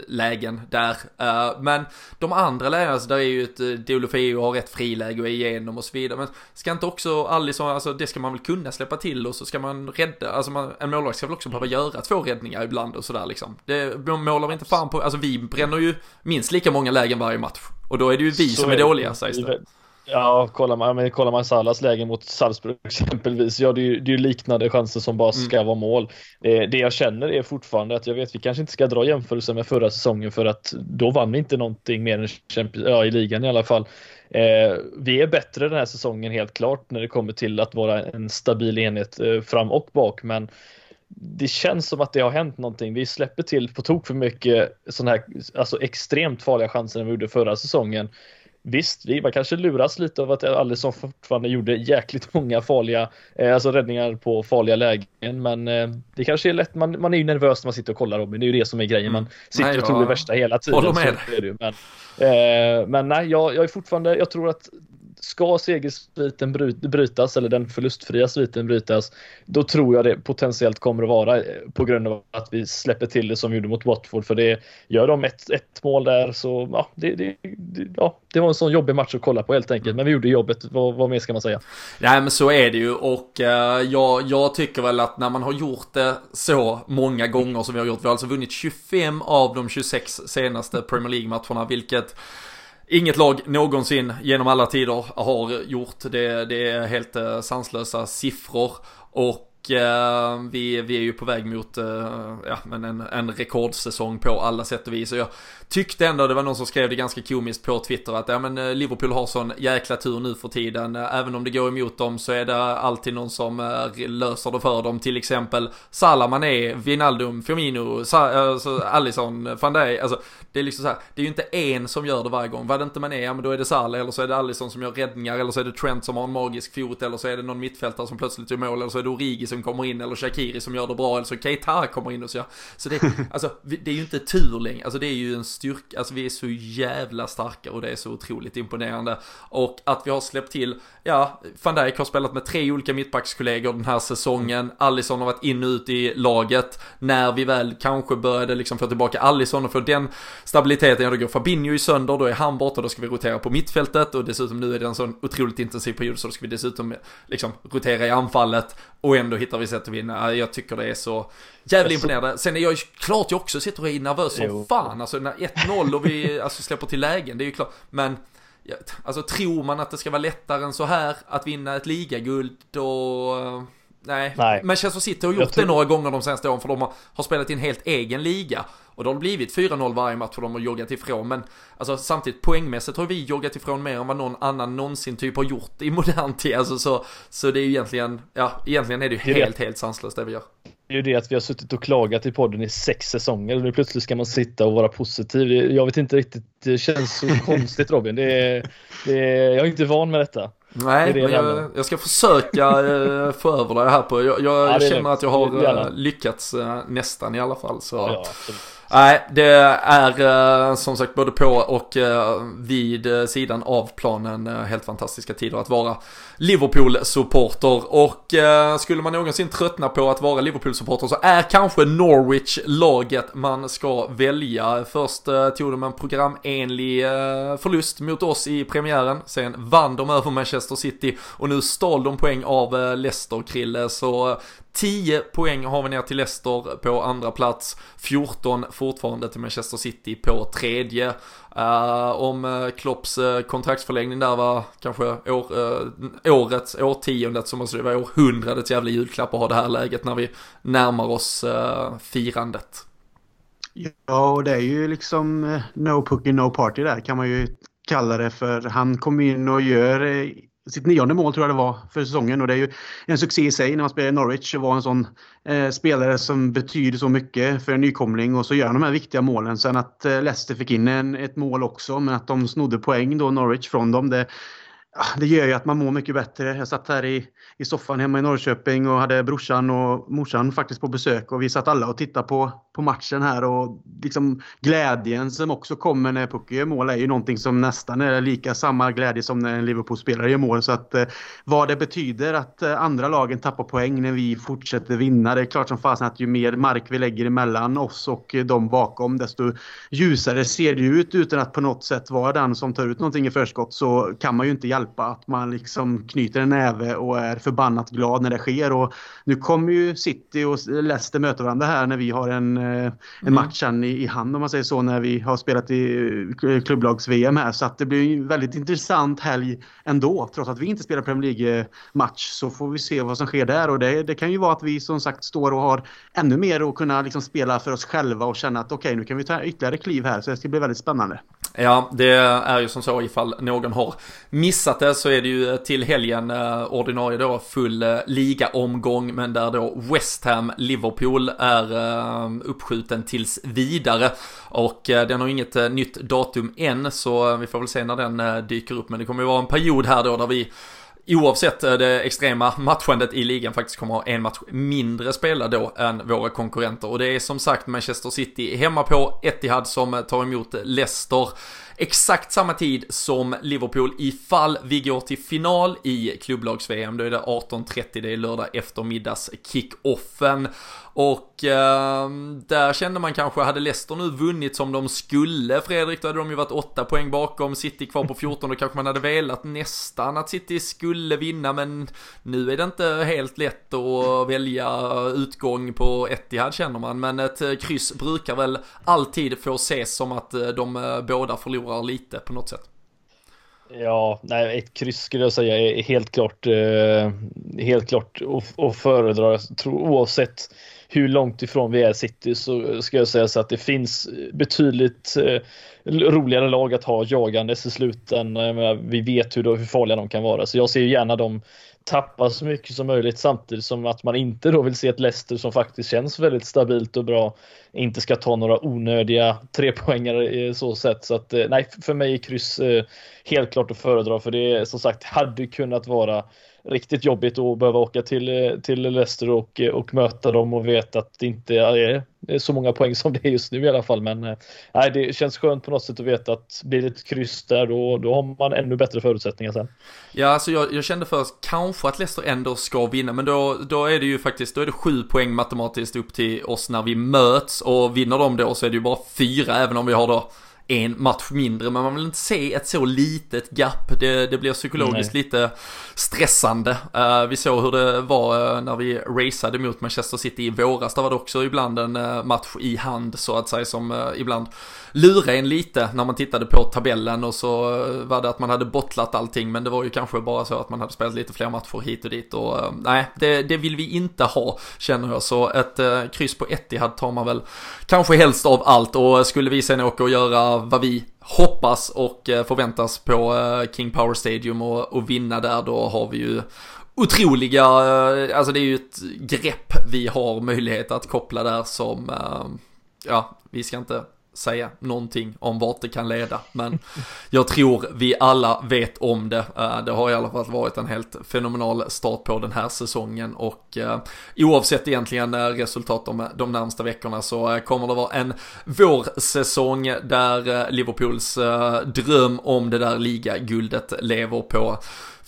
lägen där. Uh, men de andra lägena, alltså där är ju ett uh, Deulofeu har rätt friläge och är igenom och så vidare. Men ska inte också Alisson, alltså det ska man väl kunna släppa till och så ska man rädda, alltså man, en målvakt ska väl också behöva göra två räddningar ibland och sådär liksom. Det målar vi inte fan på, alltså vi bränner ju minst lika många lägen varje match. Och då är det ju vi så som är, är dåliga sägs det. Ja, kollar man, men kollar man Salas läge mot Salzburg exempelvis, ja det är ju, det är liknande chanser som bara ska mm. vara mål. Det, det, jag känner är fortfarande att jag vet vi kanske inte ska dra jämförelser med förra säsongen för att då vann vi inte någonting mer än Champions, ja, i ligan i alla fall. Eh, vi är bättre den här säsongen helt klart när det kommer till att vara en stabil enhet eh, fram och bak, men det känns som att det har hänt någonting. Vi släpper till på tok för mycket sådana här alltså extremt farliga chanser än vi gjorde förra säsongen. Visst, vi man kanske luras lite av att Alisson fortfarande gjorde jäkligt många farliga, eh, alltså räddningar på farliga lägen, men eh, det kanske är lätt, man, man är ju nervös när man sitter och kollar Robin, det är ju det som är grejen, man sitter nej, och tror det värsta hela tiden. Håller med. Det, men, eh, men nej, jag, jag är fortfarande, jag tror att ska segersviten brytas eller den förlustfria sviten brytas, då tror jag det potentiellt kommer att vara eh, på grund av att vi släpper till det som vi gjorde mot Watford. För det gör de ett, ett mål där så ja det, det, det, ja, det var en sån jobbig match att kolla på helt enkelt. Men vi gjorde jobbet, vad, vad mer ska man säga? Nej men så är det ju och uh, jag, jag tycker väl att när man har gjort det så många gånger som vi har gjort, vi har alltså vunnit 25 av de 26 senaste Premier League-matcherna, vilket Inget lag någonsin genom alla tider har gjort det. Det är helt eh, sanslösa siffror. Och Eh, vi, vi är ju på väg mot eh, ja, men en, en rekordsäsong på alla sätt och vis. Och jag tyckte ändå, det var någon som skrev det ganska komiskt på Twitter att ja, men eh, Liverpool har sån jäkla tur nu för tiden. Eh, även om det går emot dem så är det alltid någon som eh, löser det för dem. Till exempel Salah, Mané, Wijnaldum, Firmino, Sa alltså, Alisson, van Dijk. Alltså, det är liksom så här, det är ju inte en som gör det varje gång. Var det inte Mané, ja men då är det Salah, eller så är det Alisson som gör räddningar, eller så är det Trent som har en magisk fot, eller så är det någon mittfältare som plötsligt gör mål, eller så är det Origi som kommer in, eller Shakiri som gör det bra, eller så Keita kommer in och så gör. Så det, alltså, det är ju inte tur längre, alltså det är ju en styrka, alltså vi är så jävla starka och det är så otroligt imponerande. Och att vi har släppt till, ja, van Dijk har spelat med tre olika mittbackskollegor den här säsongen, Alisson har varit in och ut i laget, när vi väl kanske började liksom få tillbaka Alisson och få den stabiliteten, ja då går Fabinho i sönder, då är han borta, då ska vi rotera på mittfältet. Och dessutom nu är det en sån otroligt intensiv period så då ska vi dessutom liksom rotera i anfallet och ändå hittar vi sätt att vinna. Jag tycker det är så jävligt imponerande. Sen är jag ju klart jag också sitter och är nervös som fan. Alltså när 1-0 och vi alltså, släpper till lägen, det är ju klart. Men alltså tror man att det ska vara lättare än så här att vinna ett ligaguld då Nej, Nej. Manchester City har gjort tror... det några gånger de senaste åren för de har, har spelat i en helt egen liga. Och det har blivit 4-0 varje match för de har joggat ifrån. Men alltså, samtidigt poängmässigt har vi joggat ifrån mer än vad någon annan någonsin typ har gjort i modern tid. Alltså, så, så det är ju egentligen, ja, egentligen är det ju helt, helt sanslöst det vi gör. Det är ju det att vi har suttit och klagat i podden i sex säsonger och nu plötsligt ska man sitta och vara positiv. Jag vet inte riktigt, det känns så konstigt Robin. Det är, det är, jag är inte van med detta. Nej, det men jag, jag, ska försöka äh, få över det här på. Jag, jag ja, känner att jag har äh, lyckats äh, nästan i alla fall. Så. Ja, Nej, det är eh, som sagt både på och eh, vid eh, sidan av planen helt fantastiska tider att vara Liverpool-supporter. Och skulle man någonsin tröttna på att vara Liverpool-supporter så är kanske Norwich laget man ska välja. Först tog de en programenlig förlust mot oss i premiären. Sen vann de över Manchester City och nu stal de poäng av Leicester, Krille. Så 10 poäng har vi ner till Leicester på andra plats, 14 fortfarande till Manchester City på tredje. Uh, om eh, Klopps uh, kontraktsförlängning där var kanske år, årets, årtiondet så alltså måste det vara århundradets jävla julklapp att ha det här läget när vi närmar oss firandet. Ja, och det är ju liksom no pookie no party där kan man ju kalla det för. Han kommer in och gör sitt nionde mål tror jag det var för säsongen och det är ju en succé i sig när man spelar i Norwich och var en sån eh, spelare som betyder så mycket för en nykomling och så gör han de här viktiga målen. Sen att eh, Leicester fick in en, ett mål också men att de snodde poäng då Norwich från dem det, Ah, det gör ju att man mår mycket bättre. Jag satt här i, i soffan hemma i Norrköping och hade brorsan och morsan faktiskt på besök och vi satt alla och tittade på, på matchen här och liksom glädjen som också kommer när Pucke gör mål är ju någonting som nästan är lika samma glädje som när en Liverpool-spelare gör mål. Så att eh, vad det betyder att eh, andra lagen tappar poäng när vi fortsätter vinna. Det är klart som fasen att ju mer mark vi lägger emellan oss och de bakom desto ljusare ser det ut utan att på något sätt vara den som tar ut någonting i förskott så kan man ju inte hjälpa att man liksom knyter en näve och är förbannat glad när det sker. Och nu kommer ju City och Leicester möta varandra här när vi har en, eh, en mm. match i, i hand om man säger så när vi har spelat i eh, klubblags-VM här. Så att det blir en väldigt intressant helg ändå. Trots att vi inte spelar Premier League-match så får vi se vad som sker där. Och det, det kan ju vara att vi som sagt står och har ännu mer att kunna liksom spela för oss själva och känna att okej okay, nu kan vi ta ytterligare kliv här. Så det ska bli väldigt spännande. Ja, det är ju som så ifall någon har missat det så är det ju till helgen eh, ordinarie då full eh, ligaomgång men där då West Ham Liverpool är eh, uppskjuten tills vidare. Och eh, den har inget eh, nytt datum än så eh, vi får väl se när den dyker upp. Men det kommer ju vara en period här då där vi oavsett eh, det extrema matchandet i ligan faktiskt kommer ha en match mindre spelad då än våra konkurrenter. Och det är som sagt Manchester City hemma på Etihad som eh, tar emot Leicester exakt samma tid som Liverpool ifall vi går till final i klubblags-VM. Då är det 18.30, det är lördag eftermiddags kick-offen. Och eh, där kände man kanske, hade Leicester nu vunnit som de skulle Fredrik, då hade de ju varit 8 poäng bakom, City kvar på 14, då kanske man hade velat nästan att City skulle vinna, men nu är det inte helt lätt att välja utgång på Etihad känner man, men ett kryss brukar väl alltid få ses som att de eh, båda förlorar lite på något sätt. Ja, nej, ett kryss skulle jag säga är helt klart, eh, helt klart att föredra. Jag tror oavsett hur långt ifrån vi är City så ska jag säga så att det finns betydligt eh, roligare lag att ha jagandes i slutändan. Vi vet hur, hur farliga de kan vara, så jag ser gärna dem tappa så mycket som möjligt samtidigt som att man inte då vill se ett Leicester som faktiskt känns väldigt stabilt och bra inte ska ta några onödiga trepoängare i så sätt. Så att eh, nej, för mig är kryss eh, helt klart att föredra för det är som sagt hade kunnat vara riktigt jobbigt att behöva åka till, till Leicester och, och möta dem och veta att det inte är så många poäng som det är just nu i alla fall. Men eh, nej, det känns skönt på något sätt att veta att blir det ett kryss där då, då har man ännu bättre förutsättningar sen. Ja, alltså jag, jag kände först kanske att Leicester ändå ska vinna, men då, då är det ju faktiskt, då är det sju poäng matematiskt upp till oss när vi möts och vinner de då så är det ju bara fyra även om vi har då en match mindre, men man vill inte se ett så litet gap. Det, det blir psykologiskt Nej. lite stressande. Uh, vi såg hur det var uh, när vi raceade mot Manchester City i våras. Där var det också ibland en uh, match i hand så att säga som ibland lurade en lite när man tittade på tabellen och så var det att man hade bottlat allting men det var ju kanske bara så att man hade spelat lite fler matcher hit och dit och nej, det, det vill vi inte ha känner jag. Så ett kryss på Etihad tar man väl kanske helst av allt och skulle vi sen åka och göra vad vi hoppas och eh, förväntas på eh, King Power Stadium och, och vinna där, då har vi ju otroliga, eh, alltså det är ju ett grepp vi har möjlighet att koppla där som, ja, vi ska inte säga någonting om vart det kan leda. Men jag tror vi alla vet om det. Eh, det har i alla fall varit en helt fenomenal start på den här säsongen och eh, oavsett egentligen eh, resultat de, de närmsta veckorna så kommer det vara en vårsäsong där Liverpools dröm om det där ligaguldet lever på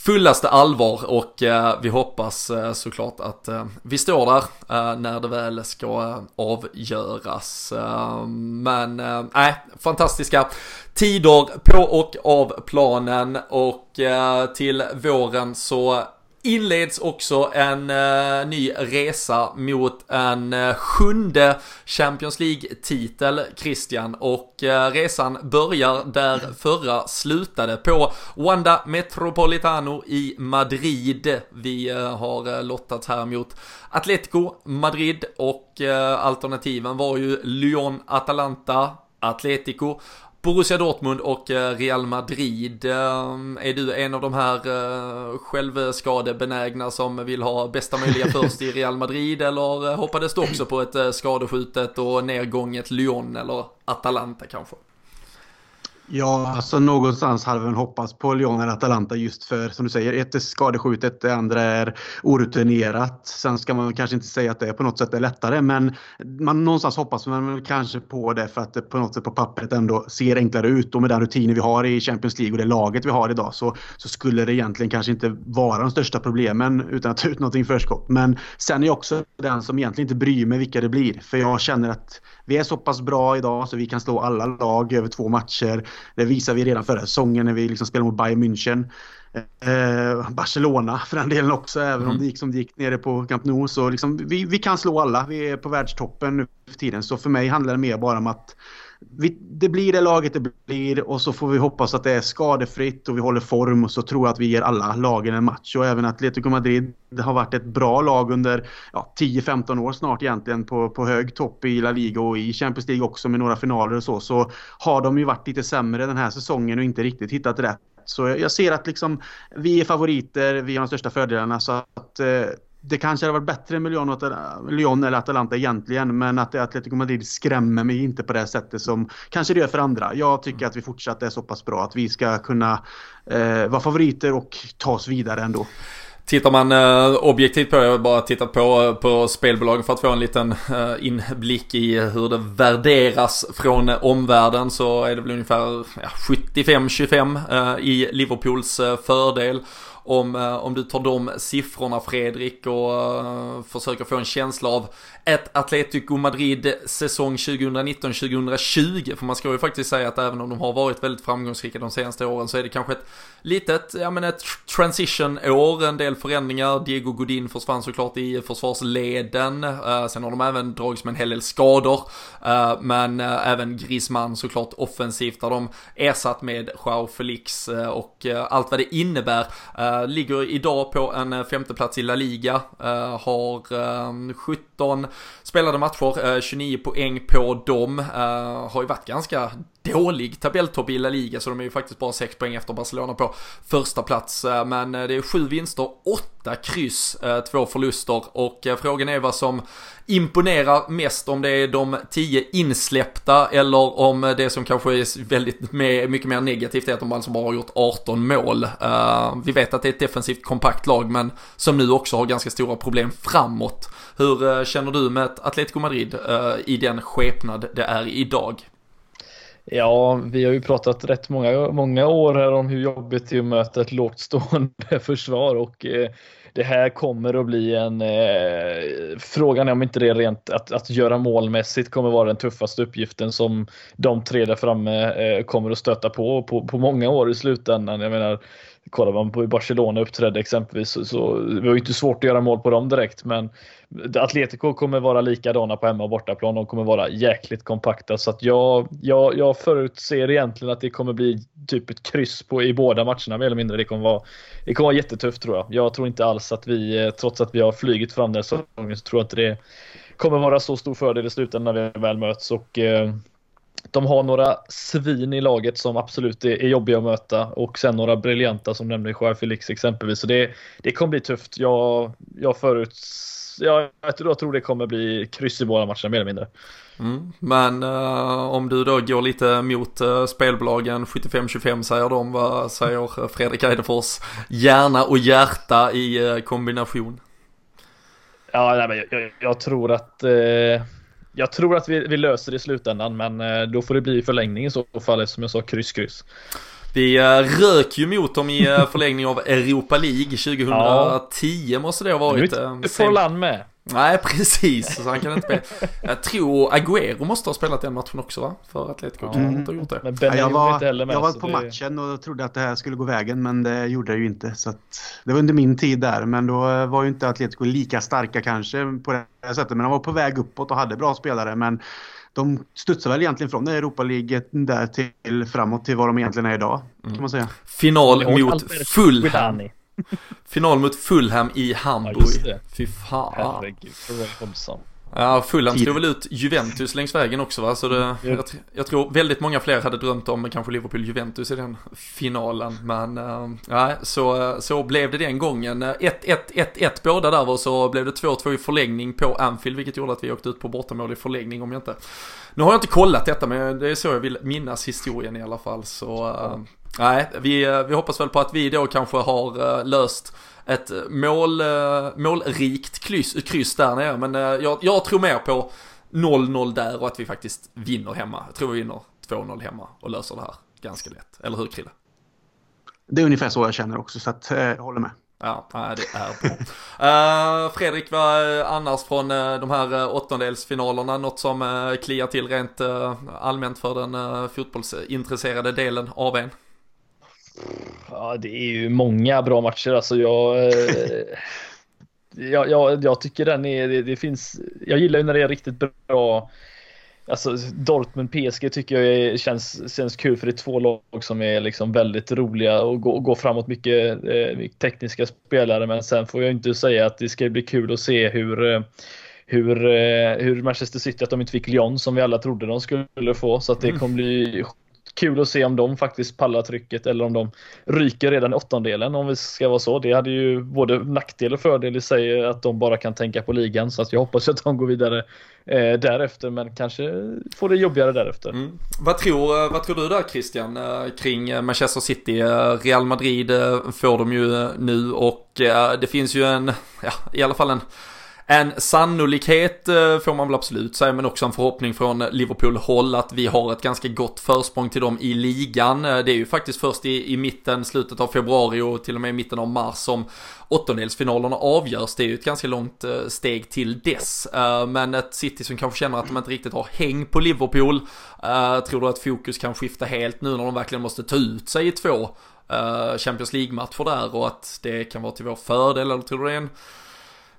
fullaste allvar och eh, vi hoppas eh, såklart att eh, vi står där eh, när det väl ska eh, avgöras. Eh, men nej, fantastiska tider på och av planen och eh, till våren så inleds också en uh, ny resa mot en uh, sjunde Champions League-titel, Christian. Och uh, resan börjar där förra slutade, på Wanda Metropolitano i Madrid. Vi har lottat här mot Atletico Madrid och alternativen var ju Lyon, Atalanta, Atletico Borussia Dortmund och eh, Real Madrid. Är du en av de här självskadebenägna som vill ha bästa möjliga först i Real Madrid eller hoppades du också på ett skadeskjutet och nedgånget Lyon eller Atalanta kanske? Ja, alltså någonstans hade vi hoppats på Lyon eller Atalanta just för som du säger, ett är skadeskjutet, det andra är orutinerat. Sen ska man kanske inte säga att det på något sätt är lättare men man någonstans hoppas man kanske på det för att det på något sätt på pappret ändå ser enklare ut och med den rutinen vi har i Champions League och det laget vi har idag så, så skulle det egentligen kanske inte vara de största problemen utan att ta ut någonting förskott. Men sen är jag också den som egentligen inte bryr mig vilka det blir för jag känner att vi är så pass bra idag så vi kan slå alla lag över två matcher. Det visade vi redan förra säsongen när vi liksom spelade mot Bayern München. Eh, Barcelona för den delen också, även mm. om det gick som det gick nere på Camp Nou. Så liksom, vi, vi kan slå alla. Vi är på världstoppen nu för tiden. Så för mig handlar det mer bara om att vi, det blir det laget det blir och så får vi hoppas att det är skadefritt och vi håller form och så tror jag att vi ger alla lagen en match. Och även Atletico Madrid det har varit ett bra lag under ja, 10-15 år snart egentligen på, på hög topp i La Liga och i Champions League också med några finaler och så. Så har de ju varit lite sämre den här säsongen och inte riktigt hittat rätt. Så jag ser att liksom vi är favoriter, vi har de största fördelarna så att eh, det kanske hade varit bättre med Lyon, Lyon eller Atalanta egentligen, men att Atletico Madrid skrämmer mig inte på det sättet som kanske det gör för andra. Jag tycker att vi fortsatt är så pass bra att vi ska kunna eh, vara favoriter och ta oss vidare ändå. Tittar man eh, objektivt på, jag har bara tittat på, på spelbolagen för att få en liten eh, inblick i hur det värderas från omvärlden så är det väl ungefär ja, 75-25 eh, i Liverpools fördel om, eh, om du tar de siffrorna Fredrik och uh, försöker få en känsla av ett Atletico Madrid säsong 2019-2020. För man ska ju faktiskt säga att även om de har varit väldigt framgångsrika de senaste åren så är det kanske ett litet, ja men ett transition-år, en del förändringar. Diego Godin försvann såklart i försvarsleden. Uh, sen har de även dragits med en hel del skador. Uh, men uh, även Griezmann såklart offensivt där de ersatt med Joao Felix och allt vad det innebär. Eh, ligger idag på en eh, femteplats i La Liga. Eh, har 17 spelade matcher, 29 poäng på dem. har ju varit ganska dålig tabelltopp i La Liga så de är ju faktiskt bara 6 poäng efter Barcelona på första plats. Eh, men eh, det är 7 vinster, 8 kryss, eh, 2 förluster och frågan är vad som imponerar mest om det är de 10 insläppta eller om det som kanske är väldigt mycket mer negativt är att de alltså bara har gjort 18 mål. Vi vet att det är ett defensivt kompakt lag men som nu också har ganska stora problem framåt. Hur känner du med Atletico Madrid i den skepnad det är idag? Ja, vi har ju pratat rätt många, många år här om hur jobbigt det är att möta ett lågt stående försvar och eh, det här kommer att bli en eh, frågan är om inte det är rent att, att göra målmässigt kommer vara den tuffaste uppgiften som de tre där framme eh, kommer att stöta på, på på många år i slutändan. Jag menar, kollar man på hur Barcelona uppträdde exempelvis så, så det var ju inte svårt att göra mål på dem direkt men Atletico kommer vara likadana på hemma och bortaplan. De kommer vara jäkligt kompakta så att jag, jag, jag förutser egentligen att det kommer bli typ ett kryss på, i båda matcherna mer eller mindre. Det kommer, vara, det kommer vara jättetufft tror jag. Jag tror inte alls att vi, eh, trots att vi har flugit fram den säsongen, så tror jag inte det kommer vara så stor fördel i slutändan när vi väl möts. Och, eh, de har några svin i laget som absolut är, är jobbiga att möta och sen några briljanta som nämnde Joao Felix exempelvis. Så det, det kommer bli tufft. Jag, jag föruts jag, jag, tror, jag tror det kommer bli kryss i båda matcherna mer eller mindre. Mm. Men uh, om du då går lite mot uh, spelbolagen 75-25 säger de, vad säger Fredrik Eidefors hjärna och hjärta i uh, kombination? Ja, nej, men jag, jag, jag tror att jag tror att vi, vi, löser det i slutändan men då får det bli förlängning i så fall som jag sa kryss kryss. Vi eh, rök ju mot dem i eh, förlängning av Europa League 2010 ja. måste det ha varit. Nu är Forlan med. Nej, precis. Så han kan inte spela. Jag tror Agüero måste ha spelat den matchen också va? För Atletico. Ja. Mm. Inte gjort det. Men ja, jag var, inte med, jag var på det... matchen och trodde att det här skulle gå vägen men det gjorde det ju inte. Så det var under min tid där men då var ju inte Atletico lika starka kanske på det sättet. Men de var på väg uppåt och hade bra spelare men de studsar väl egentligen från Europa League där till framåt till vad de egentligen är idag. Kan man säga. Final mot Fulham. Final mot Fulham i Hamburg. Ja, Fy fan. Herregud, Ja, Fulham slog väl ut Juventus längs vägen också va? Så det, jag, jag, tror väldigt många fler hade drömt om kanske Liverpool-Juventus i den finalen. Men nej, så, så blev det den gången. 1-1-1-1 båda där och så blev det 2-2 i förlängning på Anfield, vilket gjorde att vi åkte ut på bortamål i förlängning om jag inte... Nu har jag inte kollat detta, men det är så jag vill minnas historien i alla fall. Så uh, nej, vi, vi hoppas väl på att vi då kanske har uh, löst ett mål, eh, målrikt kryss, kryss där nere. Men eh, jag, jag tror mer på 0-0 där och att vi faktiskt vinner hemma. Jag tror vi vinner 2-0 hemma och löser det här ganska lätt. Eller hur Krille? Det är ungefär så jag känner också, så att, eh, jag håller med. Ja, det är bra. uh, Fredrik, vad annars från de här åttondelsfinalerna? Något som kliar till rent allmänt för den fotbollsintresserade delen av en? Ja, det är ju många bra matcher. Alltså jag, eh, jag, jag, jag, tycker den är, det, det, finns, jag gillar ju när det är riktigt bra. Alltså Dortmund PSG tycker jag är, känns, känns kul för det är två lag som är liksom väldigt roliga och går, går framåt mycket eh, tekniska spelare. Men sen får jag inte säga att det ska bli kul att se hur eh, hur, eh, hur Manchester City, att de inte fick Lyon som vi alla trodde de skulle få. Så att det mm. kommer bli kul att se om de faktiskt pallar trycket eller om de ryker redan i åttondelen om vi ska vara så. Det hade ju både nackdel och fördel i sig att de bara kan tänka på ligan så att jag hoppas att de går vidare eh, därefter men kanske får det jobbigare därefter. Mm. Vad, tror, eh, vad tror du där Christian eh, kring eh, Manchester City? Real Madrid får de ju nu och det finns ju en, ja i alla fall en en sannolikhet eh, får man väl absolut säga, men också en förhoppning från Liverpool-håll att vi har ett ganska gott försprång till dem i ligan. Eh, det är ju faktiskt först i, i mitten, slutet av februari och till och med i mitten av mars som åttondelsfinalerna avgörs. Det är ju ett ganska långt eh, steg till dess. Men ett City som kanske känner att de inte riktigt har häng på Liverpool. Tror du att fokus kan skifta helt nu när de verkligen måste ta ut sig i två Champions League-matcher där och att det kan vara till vår fördel eller tror du det är en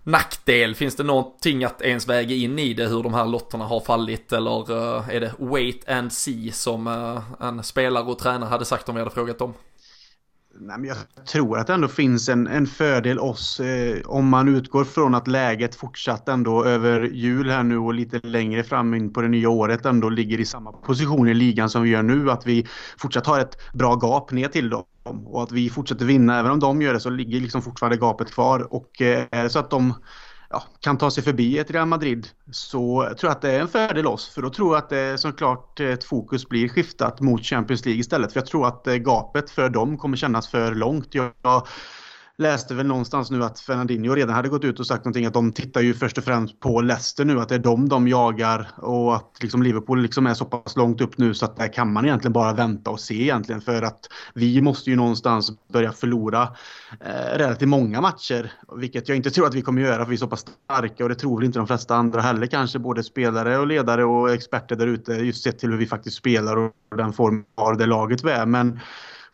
nackdel? Finns det någonting att ens väga in i det hur de här lotterna har fallit eller eh, är det wait and see som eh, en spelare och tränare hade sagt om vi hade frågat dem? Nej, men jag tror att det ändå finns en, en fördel oss eh, om man utgår från att läget fortsatt ändå över jul här nu och lite längre fram in på det nya året ändå ligger i samma position i ligan som vi gör nu. Att vi fortsatt har ett bra gap ner till dem och att vi fortsätter vinna. Även om de gör det så ligger liksom fortfarande gapet kvar och eh, är det så att de ja, kan ta sig förbi ett Real Madrid så tror jag att det är en fördel oss. För då tror jag att det såklart ett fokus blir skiftat mot Champions League istället. För jag tror att eh, gapet för dem kommer kännas för långt. Jag, läste väl någonstans nu att Fernandinho redan hade gått ut och sagt någonting att de tittar ju först och främst på Leicester nu, att det är dem de jagar och att liksom Liverpool liksom är så pass långt upp nu så att där kan man egentligen bara vänta och se egentligen för att vi måste ju någonstans börja förlora eh, relativt många matcher, vilket jag inte tror att vi kommer göra för vi är så pass starka och det tror väl inte de flesta andra heller kanske, både spelare och ledare och experter där ute, just sett till hur vi faktiskt spelar och den form av det laget vi är. Men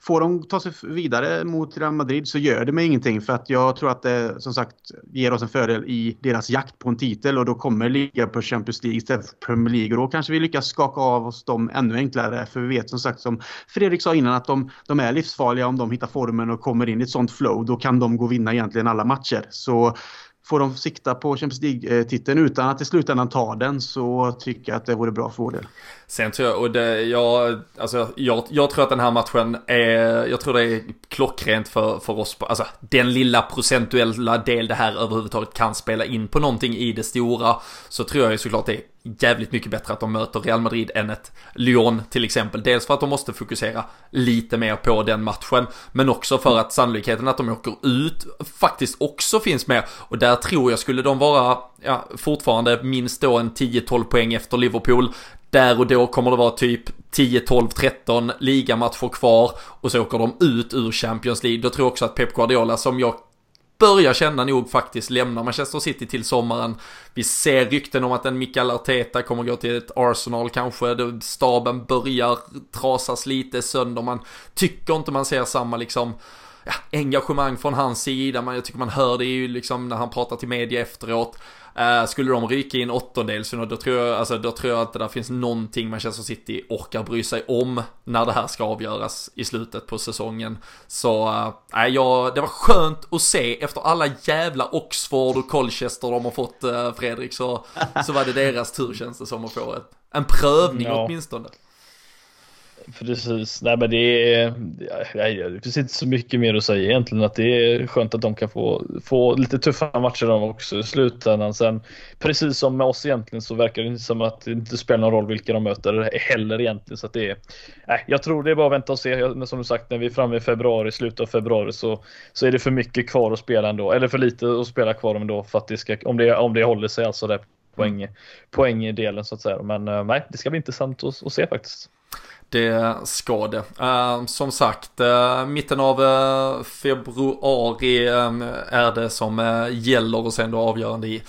Får de ta sig vidare mot Real Madrid så gör det mig ingenting för att jag tror att det som sagt ger oss en fördel i deras jakt på en titel och då kommer ligga på Champions League istället för Premier League och då kanske vi lyckas skaka av oss dem ännu enklare för vi vet som sagt som Fredrik sa innan att de, de är livsfarliga om de hittar formen och kommer in i ett sånt flow då kan de gå och vinna egentligen alla matcher. Så får de sikta på Champions League-titeln utan att i slutändan ta den så tycker jag att det vore bra för vår del. Sen tror jag, och det, jag, alltså, jag, jag tror att den här matchen är, jag tror det är klockrent för, för oss, alltså den lilla procentuella del det här överhuvudtaget kan spela in på någonting i det stora, så tror jag ju såklart det är jävligt mycket bättre att de möter Real Madrid än ett Lyon till exempel. Dels för att de måste fokusera lite mer på den matchen, men också för att sannolikheten att de åker ut faktiskt också finns med. Och där tror jag skulle de vara, ja, fortfarande minst då en 10-12 poäng efter Liverpool. Där och då kommer det vara typ 10, 12, 13 ligamatcher kvar och så åker de ut ur Champions League. Då tror jag också att Pep Guardiola, som jag börjar känna nog faktiskt lämnar Manchester City till sommaren. Vi ser rykten om att en Mikael Arteta kommer gå till ett Arsenal kanske. Staben börjar trasas lite sönder. Man tycker inte man ser samma liksom ja, engagemang från hans sida, jag tycker man hör det ju liksom när han pratar till media efteråt. Uh, skulle de ryka i en åttondelsfinal, då tror jag, alltså, då tror jag att det där finns någonting Manchester City orkar bry sig om när det här ska avgöras i slutet på säsongen. Så, uh, ja, det var skönt att se efter alla jävla Oxford och Colchester de har fått, uh, Fredrik, så, så var det deras tur känns det som att få ett, en prövning ja. åtminstone. Precis, nej men det är, det finns inte så mycket mer att säga egentligen att det är skönt att de kan få, få lite tuffa matcher de också i slutändan. Sen precis som med oss egentligen så verkar det inte som att det inte spelar någon roll vilka de möter heller egentligen. Så att det är, nej, jag tror det är bara att vänta och se. Som du sagt, när vi är framme i februari, slutet av februari så, så är det för mycket kvar att spela ändå. Eller för lite att spela kvar ändå för att det ska, om det, om det håller sig alltså där poäng, poängdelen så att säga. Men eh, nej, det ska bli intressant att, att se faktiskt. Det ska det. Uh, som sagt, uh, mitten av uh, februari är det som gäller och sen då avgörande i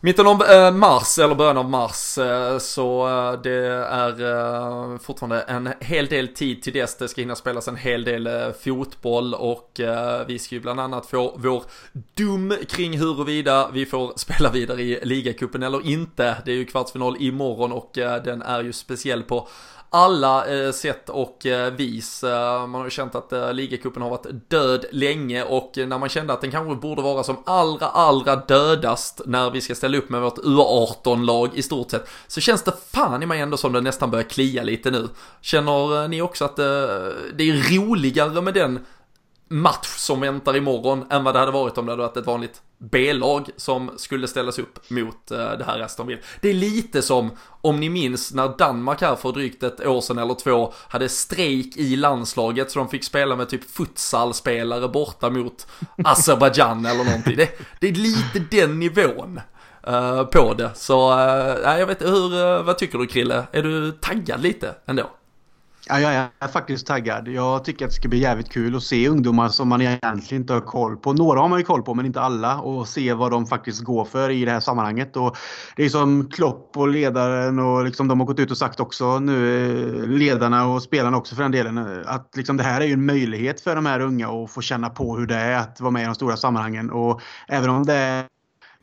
mitten av mars eller början av mars. så det är fortfarande en hel del tid till dess. Det ska hinna spelas en hel del fotboll och vi ska ju bland annat få vår dum kring huruvida vi får spela vidare i ligacupen eller inte. Det är ju kvartsfinal imorgon och den är ju speciell på alla eh, sätt och eh, vis. Eh, man har ju känt att eh, ligacupen har varit död länge och eh, när man kände att den kanske borde vara som allra, allra dödast när vi ska ställa upp med vårt U18-lag i stort sett så känns det fan i mig ändå som det nästan börjar klia lite nu. Känner eh, ni också att eh, det är roligare med den match som väntar imorgon än vad det hade varit om det hade varit ett vanligt B-lag som skulle ställas upp mot uh, det här Aston Villa. Det är lite som, om ni minns, när Danmark här för drygt ett år sedan eller två hade strejk i landslaget så de fick spela med typ futsalspelare borta mot Azerbajdzjan eller någonting. Det, det, är lite den nivån. Uh, på det, så uh, jag vet hur, vad tycker du Krille? Är du taggad lite ändå? Ja, jag är faktiskt taggad. Jag tycker att det ska bli jävligt kul att se ungdomar som man egentligen inte har koll på. Några har man ju koll på, men inte alla. Och se vad de faktiskt går för i det här sammanhanget. Och det är som Klopp och ledaren och liksom de har gått ut och sagt också nu, eh, ledarna och spelarna också för den delen, eh, att liksom det här är ju en möjlighet för de här unga att få känna på hur det är att vara med i de stora sammanhangen. Och även om det är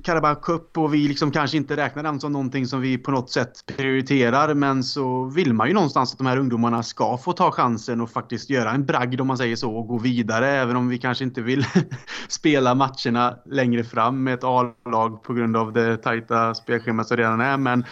Carabao Cup och vi liksom kanske inte räknar den som någonting som vi på något sätt prioriterar. Men så vill man ju någonstans att de här ungdomarna ska få ta chansen och faktiskt göra en bragd om man säger så och gå vidare. Även om vi kanske inte vill spela matcherna längre fram med ett A-lag på grund av det tajta spelschemat som redan är. Men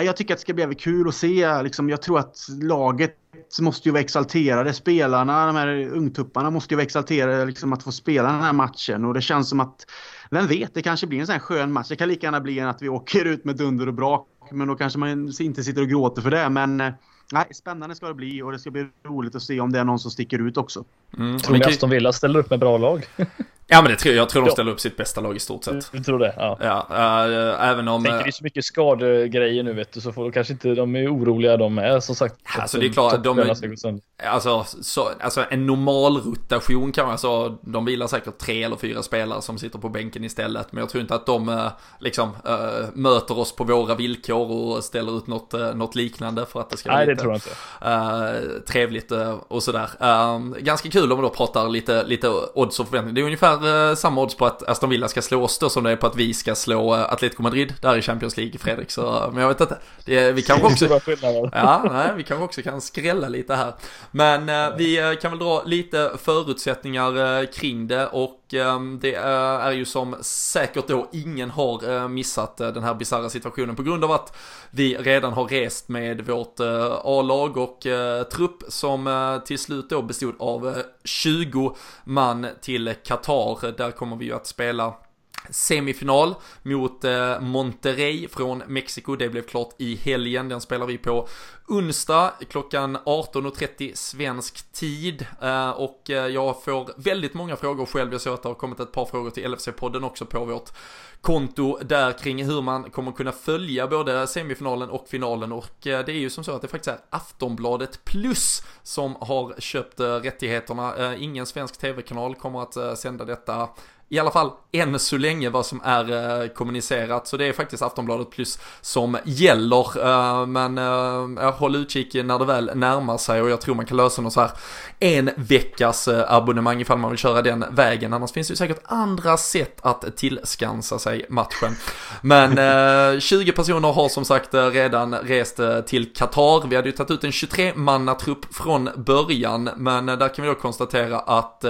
jag tycker att det ska bli kul att se. Liksom, jag tror att laget måste ju vara exalterade. Spelarna, de här ungtupparna måste ju vara exalterade liksom, att få spela den här matchen. Och det känns som att vem vet, det kanske blir en sån här skön match. Det kan lika gärna bli en att vi åker ut med dunder och brak. Men då kanske man inte sitter och gråter för det. Men eh, nej, spännande ska det bli och det ska bli roligt att se om det är någon som sticker ut också. Mm. Tror ni Aston Villa ställer upp med bra lag? Ja men det tror jag, jag tror de ställer upp sitt bästa lag i stort sett. Du tror det? Ja. ja äh, även om... Tänker det är så mycket skadegrejer nu vet du, så får de kanske inte, de är oroliga de är som sagt. Alltså det är klart, de, alltså, så, alltså en normal rotation kan man, alltså de vilar säkert tre eller fyra spelare som sitter på bänken istället. Men jag tror inte att de äh, liksom äh, möter oss på våra villkor och ställer ut något, något liknande för att det ska vara lite, det tror jag inte. trevligt och sådär. ganska kul om man då pratar lite, lite odds och förväntningar. Det är ungefär eh, samma odds på att Aston Villa ska slå oss då som det är på att vi ska slå eh, Atletico Madrid där i Champions League, Fredrik. Så, men jag vet inte. Det, vi kanske också... ja, nej, vi kanske också kan skrälla lite här. Men eh, vi eh, kan väl dra lite förutsättningar eh, kring det och Ehm, det eh, är ju som säkert då ingen har eh, missat eh, den här bisarra situationen på grund av att vi redan har rest med vårt A-lag och trupp som till slut då bestod av 20 man till Qatar. Där kommer vi ju att spela semifinal mot eh, Monterrey från Mexiko. Det blev klart i helgen. Den spelar vi på onsdag klockan 18.30 svensk tid. Eh, och eh, jag får väldigt många frågor själv. Jag såg att det har kommit ett par frågor till LFC-podden också på vårt konto där kring hur man kommer kunna följa både semifinalen och finalen och det är ju som så att det faktiskt är Aftonbladet Plus som har köpt rättigheterna. Ingen svensk tv-kanal kommer att sända detta i alla fall än så länge vad som är eh, kommunicerat. Så det är faktiskt Aftonbladet Plus som gäller. Eh, men eh, håll utkik när det väl närmar sig och jag tror man kan lösa något så här en veckas abonnemang ifall man vill köra den vägen. Annars finns det ju säkert andra sätt att tillskansa sig matchen. Men 20 personer har som sagt redan rest till Qatar. Vi hade ju tagit ut en 23-mannatrupp från början, men där kan vi då konstatera att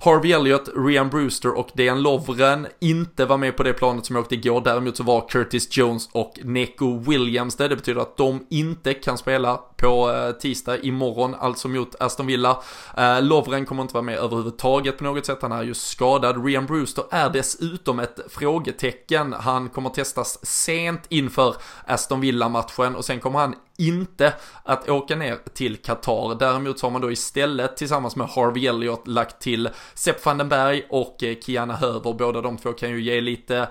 Harvey Elliott, Rian Brewster och Dejan Lovren inte var med på det planet som jag åkte igår. Däremot så var Curtis Jones och Neko Williams det. Det betyder att de inte kan spela på eh, tisdag imorgon, alltså mot Aston Villa. Eh, Lovren kommer inte vara med överhuvudtaget på något sätt. Han är ju skadad. Rian Brewster är dessutom ett frågetecken. Han kommer testas sent inför Aston Villa-matchen och sen kommer han inte att åka ner till Qatar. Däremot så har man då istället tillsammans med Harvey Elliott lagt till Sepp van den Berg och eh, Kiana Höver. Båda de två kan ju ge lite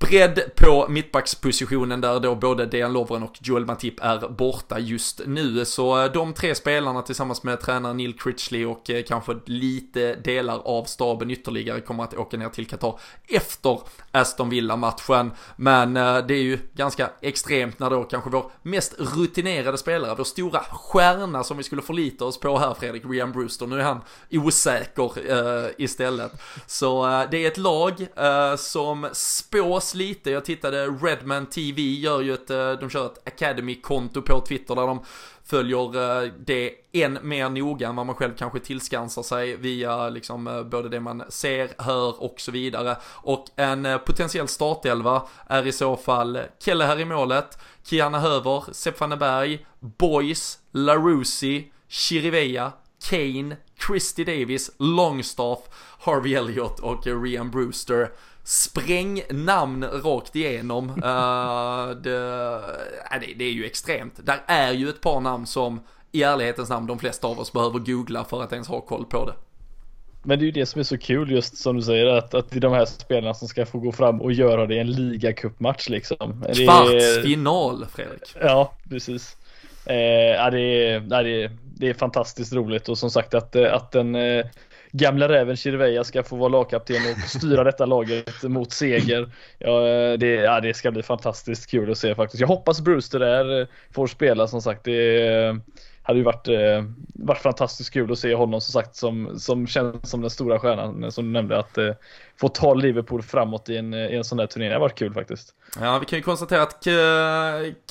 bredd på mittbackspositionen där då både Dejan Lovren och Joel Matip är borta just nu. Så eh, de tre spelarna tillsammans med tränare Neil Critchley och eh, kanske lite delar av staben ytterligare kommer att åka ner till Qatar efter Aston Villa-matchen. Men eh, det är ju ganska extremt när då kanske vår mest rutinerade spelare, vår stora stjärna som vi skulle förlita oss på här Fredrik, Rian Brewster, nu är han osäker uh, istället. Så uh, det är ett lag uh, som spås lite. Jag tittade, Redman TV gör ju ett, eh, de kör ett Academy-konto på Twitter där de följer eh, det än mer noga än vad man själv kanske tillskansar sig via liksom eh, både det man ser, hör och så vidare. Och en potentiell startelva är i så fall Kelle här i målet, Kiana Höver, Sepp Berg, Boys, Larusi, Chirivea, Kane, Christy Davis, Longstaff, Harvey Elliott och Rian Brewster sprängnamn rakt igenom. Uh, det, det, det, är ju extremt. Där är ju ett par namn som i ärlighetens namn de flesta av oss behöver googla för att ens ha koll på det. Men det är ju det som är så kul just som du säger att, att det är de här spelarna som ska få gå fram och göra det i en ligacupmatch liksom. Kvartsfinal Fredrik. Ja, precis. Eh, ja, det, är, det, är, det är fantastiskt roligt och som sagt att, att en eh, gamla räven Chirveya ska få vara lagkapten och styra detta laget mot seger. Ja eh, det, ja, det ska bli fantastiskt kul att se faktiskt. Jag hoppas Brewster där eh, får spela som sagt. Det eh, hade ju varit, varit fantastiskt kul att se honom som sagt som, som känns som den stora stjärnan som du nämnde att få ta Liverpool framåt i en, i en sån där turnering. Det har varit kul faktiskt. Ja, vi kan ju konstatera att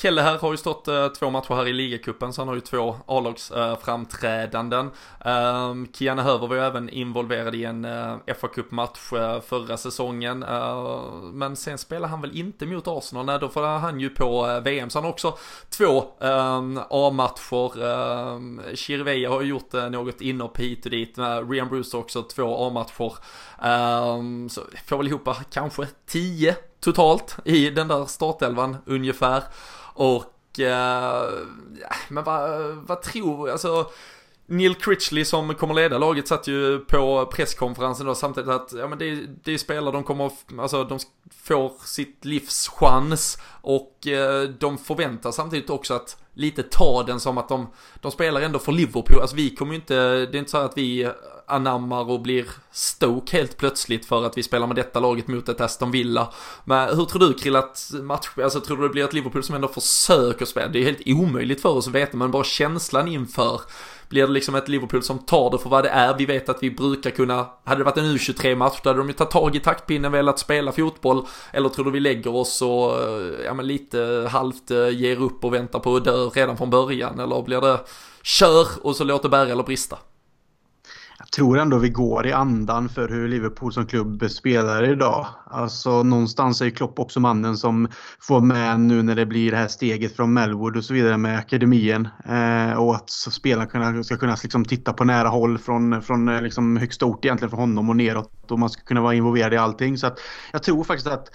Kelle här har ju stått eh, två matcher här i ligacupen, så han har ju två A-lagsframträdanden. Ehm, Kiana Höver var ju även involverad i en eh, fa Cup-match eh, förra säsongen, ehm, men sen spelade han väl inte mot Arsenal, nej då får han ju på VM, så han har också två ehm, A-matcher. Chirveya har ju gjort något inhopp hit och dit, Rian Bruce också två A-matcher. Så får väl ihop kanske 10 totalt i den där startelvan ungefär. Och, eh, men vad, vad tror, alltså Neil Critchley som kommer leda laget satt ju på presskonferensen då samtidigt att ja, men det, det är spelare de kommer, alltså de får sitt livs chans och eh, de förväntar samtidigt också att lite ta den som att de, de spelar ändå för Liverpool. Alltså vi kommer ju inte, det är inte så att vi anammar och blir Stoke helt plötsligt för att vi spelar med detta laget mot ett Aston Villa. Men hur tror du Krill att match, alltså tror du det blir ett Liverpool som ändå försöker spela? Det är helt omöjligt för oss att veta, men bara känslan inför blir det liksom ett Liverpool som tar det för vad det är. Vi vet att vi brukar kunna, hade det varit en U23-match då hade de ju tagit tag i taktpinnen, velat spela fotboll. Eller tror du vi lägger oss och, eh, ja men lite halvt eh, ger upp och väntar på att dö redan från början? Eller blir det kör och så låter bära eller brista? Jag tror ändå vi går i andan för hur Liverpool som klubb spelar idag. Alltså någonstans är Klopp också mannen som får med nu när det blir det här steget från Melwood och så vidare med akademien. Eh, och att spelarna ska kunna liksom titta på nära håll från, från eh, liksom högsta ort egentligen från honom och neråt. Och man ska kunna vara involverad i allting. Så att jag tror faktiskt att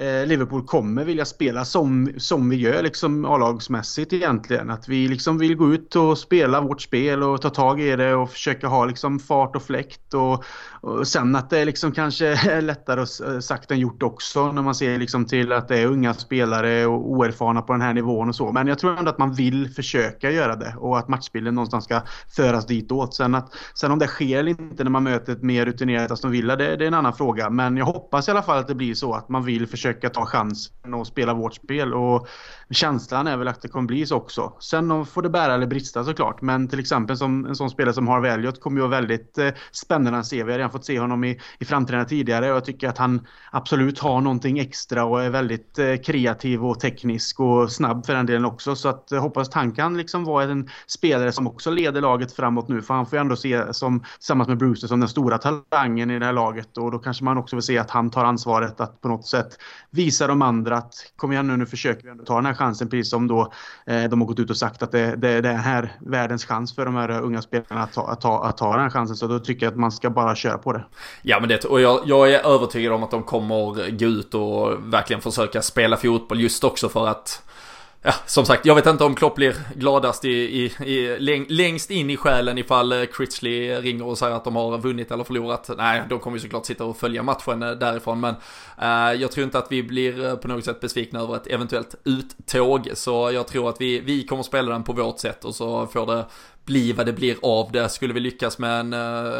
Eh, Liverpool kommer vilja spela som, som vi gör liksom A-lagsmässigt egentligen. Att vi liksom vill gå ut och spela vårt spel och ta tag i det och försöka ha liksom fart och fläkt. Och, och sen att det liksom kanske är lättare eh, sagt än gjort också när man ser liksom till att det är unga spelare och oerfarna på den här nivån och så. Men jag tror ändå att man vill försöka göra det och att matchbilden någonstans ska föras ditåt. Sen, att, sen om det sker eller inte när man möter ett mer rutinerat Aston Villa, det, det är en annan fråga. Men jag hoppas i alla fall att det blir så att man vill försöka ta chansen och spela vårt spel. Och känslan är väl att det kommer bli så också. Sen får det bära eller brista såklart. Men till exempel som en sån spelare som Harvey Elliot kommer ju vara väldigt eh, spännande att se. Vi har redan fått se honom i, i framträdande tidigare och jag tycker att han absolut har någonting extra och är väldigt eh, kreativ och teknisk och snabb för den delen också. Så att jag hoppas att han kan liksom vara en spelare som också leder laget framåt nu. För han får ju ändå se som, tillsammans med Brewster som den stora talangen i det här laget. Och då kanske man också vill se att han tar ansvaret att på något sätt visa de andra att kom igen nu, nu försöker vi ändå ta den här chansen precis som då eh, de har gått ut och sagt att det, det, det är här världens chans för de här unga spelarna att ta, att, ta, att ta den här chansen. Så då tycker jag att man ska bara köra på det. Ja men det, och jag, jag är övertygad om att de kommer gå ut och verkligen försöka spela fotboll just också för att Ja, som sagt, jag vet inte om Klopp blir gladast i, i, i, längst in i själen ifall eh, Critchley ringer och säger att de har vunnit eller förlorat. Nej, de kommer ju såklart sitta och följa matchen eh, därifrån, men eh, jag tror inte att vi blir eh, på något sätt besvikna över ett eventuellt uttåg, så jag tror att vi, vi kommer spela den på vårt sätt och så får det bli vad det blir av det. Skulle vi lyckas med en,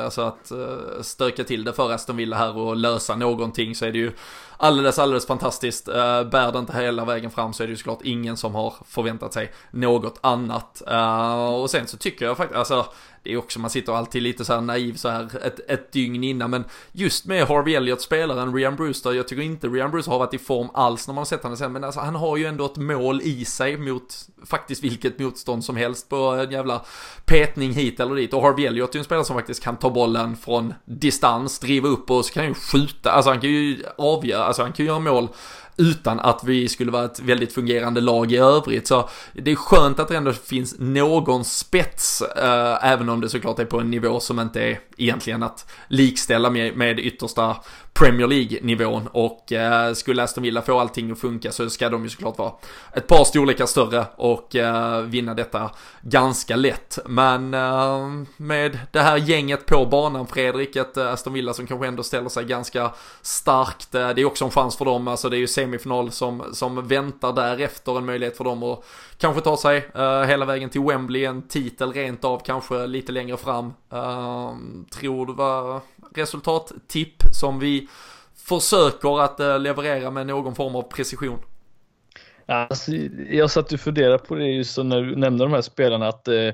alltså att stöka till det för Aston Villa här och lösa någonting så är det ju alldeles, alldeles fantastiskt. Uh, bär det inte hela vägen fram så är det ju såklart ingen som har förväntat sig något annat. Uh, och sen så tycker jag faktiskt, alltså det är också, man sitter alltid lite så här naiv så här ett, ett dygn innan, men just med Harvey Elliot spelaren Rian Brewster, jag tycker inte Rian Brewster har varit i form alls när man har sett honom sen, men alltså han har ju ändå ett mål i sig mot faktiskt vilket motstånd som helst på en jävla petning hit eller dit. Och Harvey Elliot är ju en spelare som faktiskt kan ta bollen från distans, driva upp och så kan han ju skjuta, alltså han kan ju avgöra, alltså han kan ju göra mål utan att vi skulle vara ett väldigt fungerande lag i övrigt. Så det är skönt att det ändå finns någon spets, eh, även om det såklart är på en nivå som inte är egentligen att likställa med, med yttersta Premier League-nivån och eh, skulle Aston Villa få allting att funka så ska de ju såklart vara ett par storlekar större och eh, vinna detta ganska lätt. Men eh, med det här gänget på banan, Fredrik, ett eh, Aston Villa som kanske ändå ställer sig ganska starkt. Eh, det är också en chans för dem, alltså det är ju semifinal som, som väntar därefter, en möjlighet för dem att kanske ta sig eh, hela vägen till Wembley, en titel rent av kanske lite längre fram. Eh, tror du var resultattipp som vi försöker att eh, leverera med någon form av precision? Alltså, jag satt och funderade på det just när du nämnde de här spelarna att eh,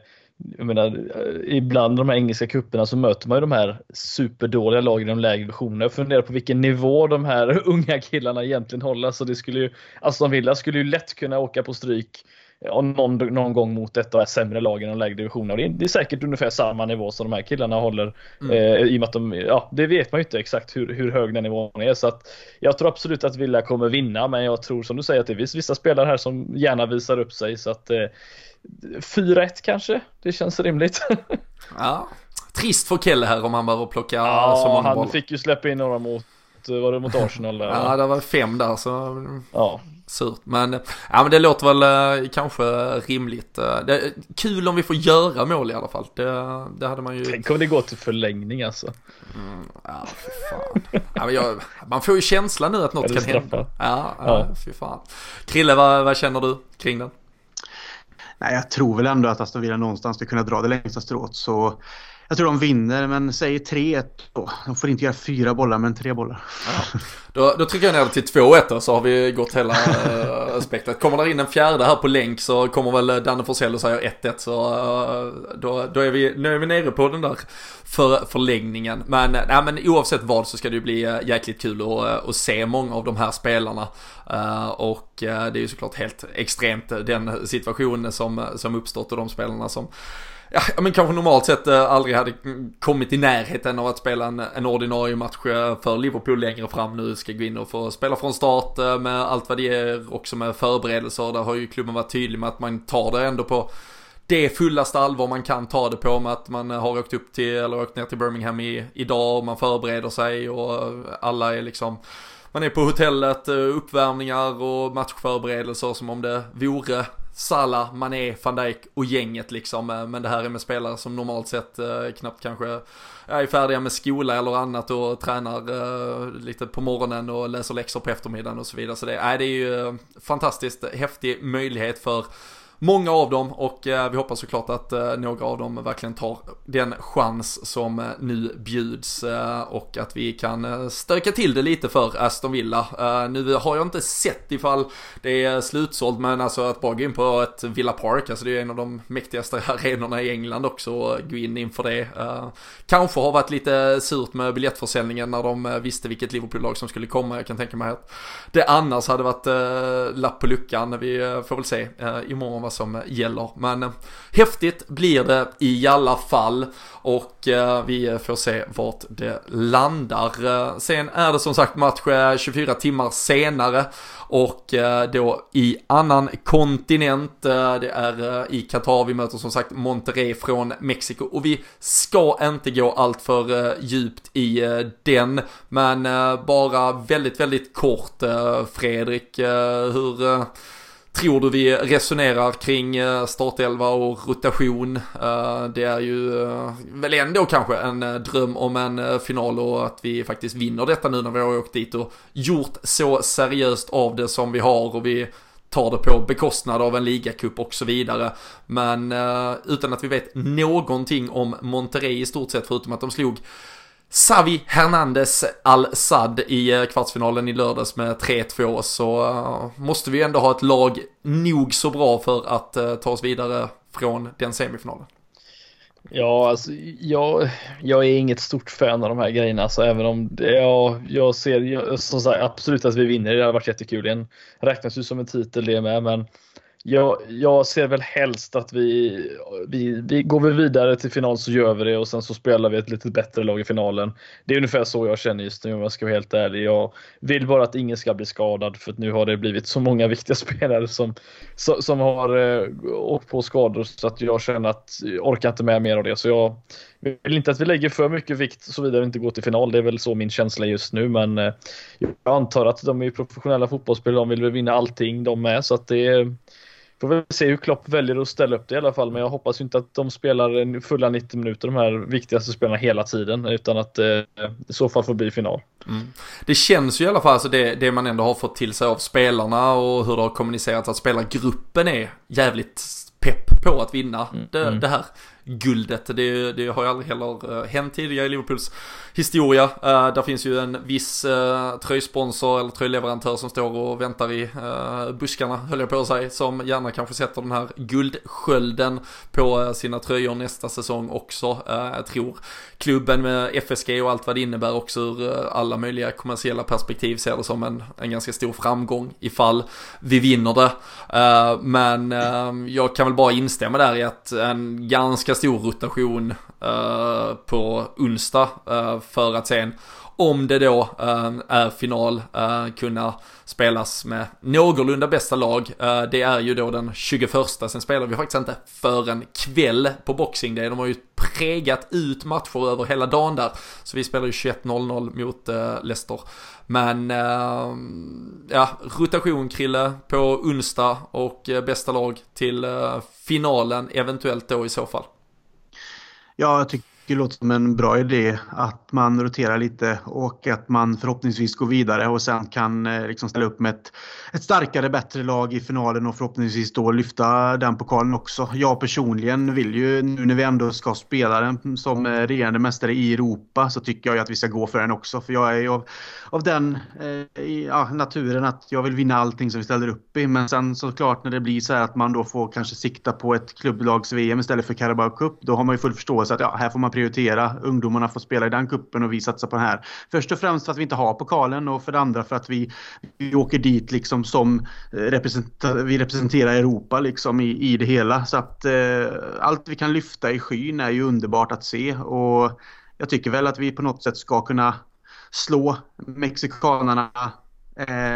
jag menar, eh, ibland de här engelska kupperna så möter man ju de här superdåliga lagen i de lägre divisionerna. Jag funderar på vilken nivå de här unga killarna egentligen håller. Så det skulle ju, Aston Villa skulle ju lätt kunna åka på stryk ja, någon, någon gång mot ett av sämre lagen i de lägre divisionerna. Det, det är säkert ungefär samma nivå som de här killarna håller. Mm. Eh, I och med att de, ja, det vet man ju inte exakt hur, hur hög den nivån är. Så att jag tror absolut att Villa kommer vinna, men jag tror som du säger att det finns vissa spelare här som gärna visar upp sig. Så att eh, 4-1 kanske, det känns rimligt. ja, trist för Kelle här om han behöver plocka ja, så många han boll. fick ju släppa in några mot, var det mot Arsenal? Där, ja, det var fem där så. Ja surt. Men, ja, men det låter väl eh, kanske rimligt. Eh, det, kul om vi får göra mål i alla fall. Det, det hade man ju... Tänk om det går till förlängning alltså. Mm, ja, fy fan. ja, men jag, man får ju känslan nu att något kan hända. Ja, ja, ja. fy fan. Krille, vad, vad känner du kring den? Nej, jag tror väl ändå att Aston Villa någonstans ska kunna dra det längsta strået. Så jag tror de vinner, men säg 3-1 då. De får inte göra fyra bollar, men tre bollar. Ja. Då, då trycker jag ner det till 2-1 så har vi gått hela eh, äh, spektrat. Kommer det in en fjärde här på länk så kommer väl eh, Danne Forsell och säger 1-1 så äh, då, då är, vi, nu är vi nere på den där för, förlängningen. Men, äh, men oavsett vad så ska det ju bli jäkligt kul att, att se många av de här spelarna. Uh, och uh, det är ju såklart helt extremt den situationen som, som uppstått och de spelarna som ja, men kanske normalt sett eh, aldrig hade kommit i närheten av att spela en, en ordinarie match eh, för Liverpool längre fram nu. Ska gå in och få spela från start eh, med allt vad det ger också med förberedelser. Där har ju klubben varit tydlig med att man tar det ändå på det fullaste allvar man kan ta det på med att man har åkt upp till, eller åkt ner till Birmingham i, idag och man förbereder sig och alla är liksom man är på hotellet, uppvärmningar och matchförberedelser som om det vore Salah, Mané, van Dijk och gänget liksom. Eh, men det här är med spelare som normalt sett eh, knappt kanske är färdiga med skola eller annat och tränar eh, lite på morgonen och läser läxor på eftermiddagen och så vidare. Så det, äh, det är ju fantastiskt häftig möjlighet för många av dem och eh, vi hoppas såklart att eh, några av dem verkligen tar den chans som eh, nu bjuds och att vi kan stöka till det lite för Aston Villa. Nu har jag inte sett ifall det är slutsålt men alltså att bara gå in på ett Villa Park, alltså det är en av de mäktigaste arenorna i England också och gå in inför det. Kanske har varit lite surt med biljettförsäljningen när de visste vilket Liverpool-lag som skulle komma. Jag kan tänka mig att det annars hade varit lapp på luckan. Vi får väl se imorgon vad som gäller. Men eh, häftigt blir det i alla fall och eh, vi får se vart det landar. Eh, sen är det som sagt match 24 timmar senare och då i annan kontinent. Det är i Qatar vi möter som sagt Monterrey från Mexiko och vi ska inte gå allt för djupt i den. Men bara väldigt, väldigt kort Fredrik, hur tror du vi resonerar kring eh, startelva och rotation. Eh, det är ju eh, väl ändå kanske en dröm om en final och att vi faktiskt vinner detta nu när vi har åkt dit och gjort så seriöst av det som vi har och vi tar det på bekostnad av en ligacup och så vidare. Men utan att vi vet någonting om Monterrey i stort sett förutom att de slog Savi Hernandez Al-Sad i eh, kvartsfinalen i lördags med 3-2 så eh, måste vi ändå ha ett lag nog så bra för att eh, ta oss vidare från den semifinalen. Ja, alltså, jag, jag är inget stort fan av de här grejerna, alltså, även om det, ja, jag ser jag, som sagt, absolut att vi vinner, det hade varit jättekul. Det räknas ju som en titel det med, men jag, jag ser väl helst att vi, vi, vi går vi vidare till final så gör vi det och sen så spelar vi ett lite bättre lag i finalen. Det är ungefär så jag känner just nu om jag ska vara helt ärlig. Jag vill bara att ingen ska bli skadad för att nu har det blivit så många viktiga spelare som, som har eh, åkt på skador så att jag känner att jag orkar inte med mer av det. Så jag vill inte att vi lägger för mycket vikt så vidare inte går till final. Det är väl så min känsla just nu men eh, jag antar att de är professionella fotbollsspelare. De vill väl vinna allting de med så att det är Får väl se hur Klopp väljer att ställa upp det i alla fall, men jag hoppas inte att de spelar fulla 90 minuter, de här viktigaste spelarna hela tiden, utan att eh, i så fall får bli final. Mm. Det känns ju i alla fall, alltså det, det man ändå har fått till sig av spelarna och hur det har kommunicerats att spelargruppen är jävligt pepp på att vinna mm. Det, mm. det, här guldet. Det, det, har ju aldrig heller eh, hänt tidigare i Liverpools historia. Uh, där finns ju en viss uh, tröjsponsor eller tröjleverantör som står och väntar i uh, buskarna, höll jag på att säga, som gärna kanske sätter den här guldskölden på uh, sina tröjor nästa säsong också. jag tror klubben med FSG och allt vad det innebär också ur alla möjliga kommersiella perspektiv ser det som en, en ganska stor framgång ifall vi vinner det. men jag kan väl bara instämma där i att en ganska stor rotation eh, på onsdag eh, för att sen om det då äh, är final äh, kunna spelas med någorlunda bästa lag. Äh, det är ju då den 21. Sen spelar vi faktiskt inte förrän kväll på Boxing Day. De har ju pregat ut matcher över hela dagen där. Så vi spelar ju 21.00 mot Leicester. Men ja, rotation Krille på onsdag och bästa lag till finalen eventuellt då i så fall. Ja, jag tycker det låter som en bra idé att man roterar lite och att man förhoppningsvis går vidare och sen kan eh, liksom ställa upp med ett, ett starkare, bättre lag i finalen och förhoppningsvis då lyfta den pokalen också. Jag personligen vill ju nu när vi ändå ska spela den som eh, regerande mästare i Europa så tycker jag att vi ska gå för den också. För jag är ju av, av den eh, ja, naturen att jag vill vinna allting som vi ställer upp i. Men sen såklart när det blir så här att man då får kanske sikta på ett klubblags-VM istället för Carabao Cup. Då har man ju full förståelse att ja, här får man prioritera. Ungdomarna får spela i den kuppen och vi satsar på den här. Först och främst för att vi inte har pokalen och för det andra för att vi, vi åker dit liksom som eh, representa, vi representerar Europa liksom i, i det hela. Så att eh, allt vi kan lyfta i skyn är ju underbart att se och jag tycker väl att vi på något sätt ska kunna slå mexikanerna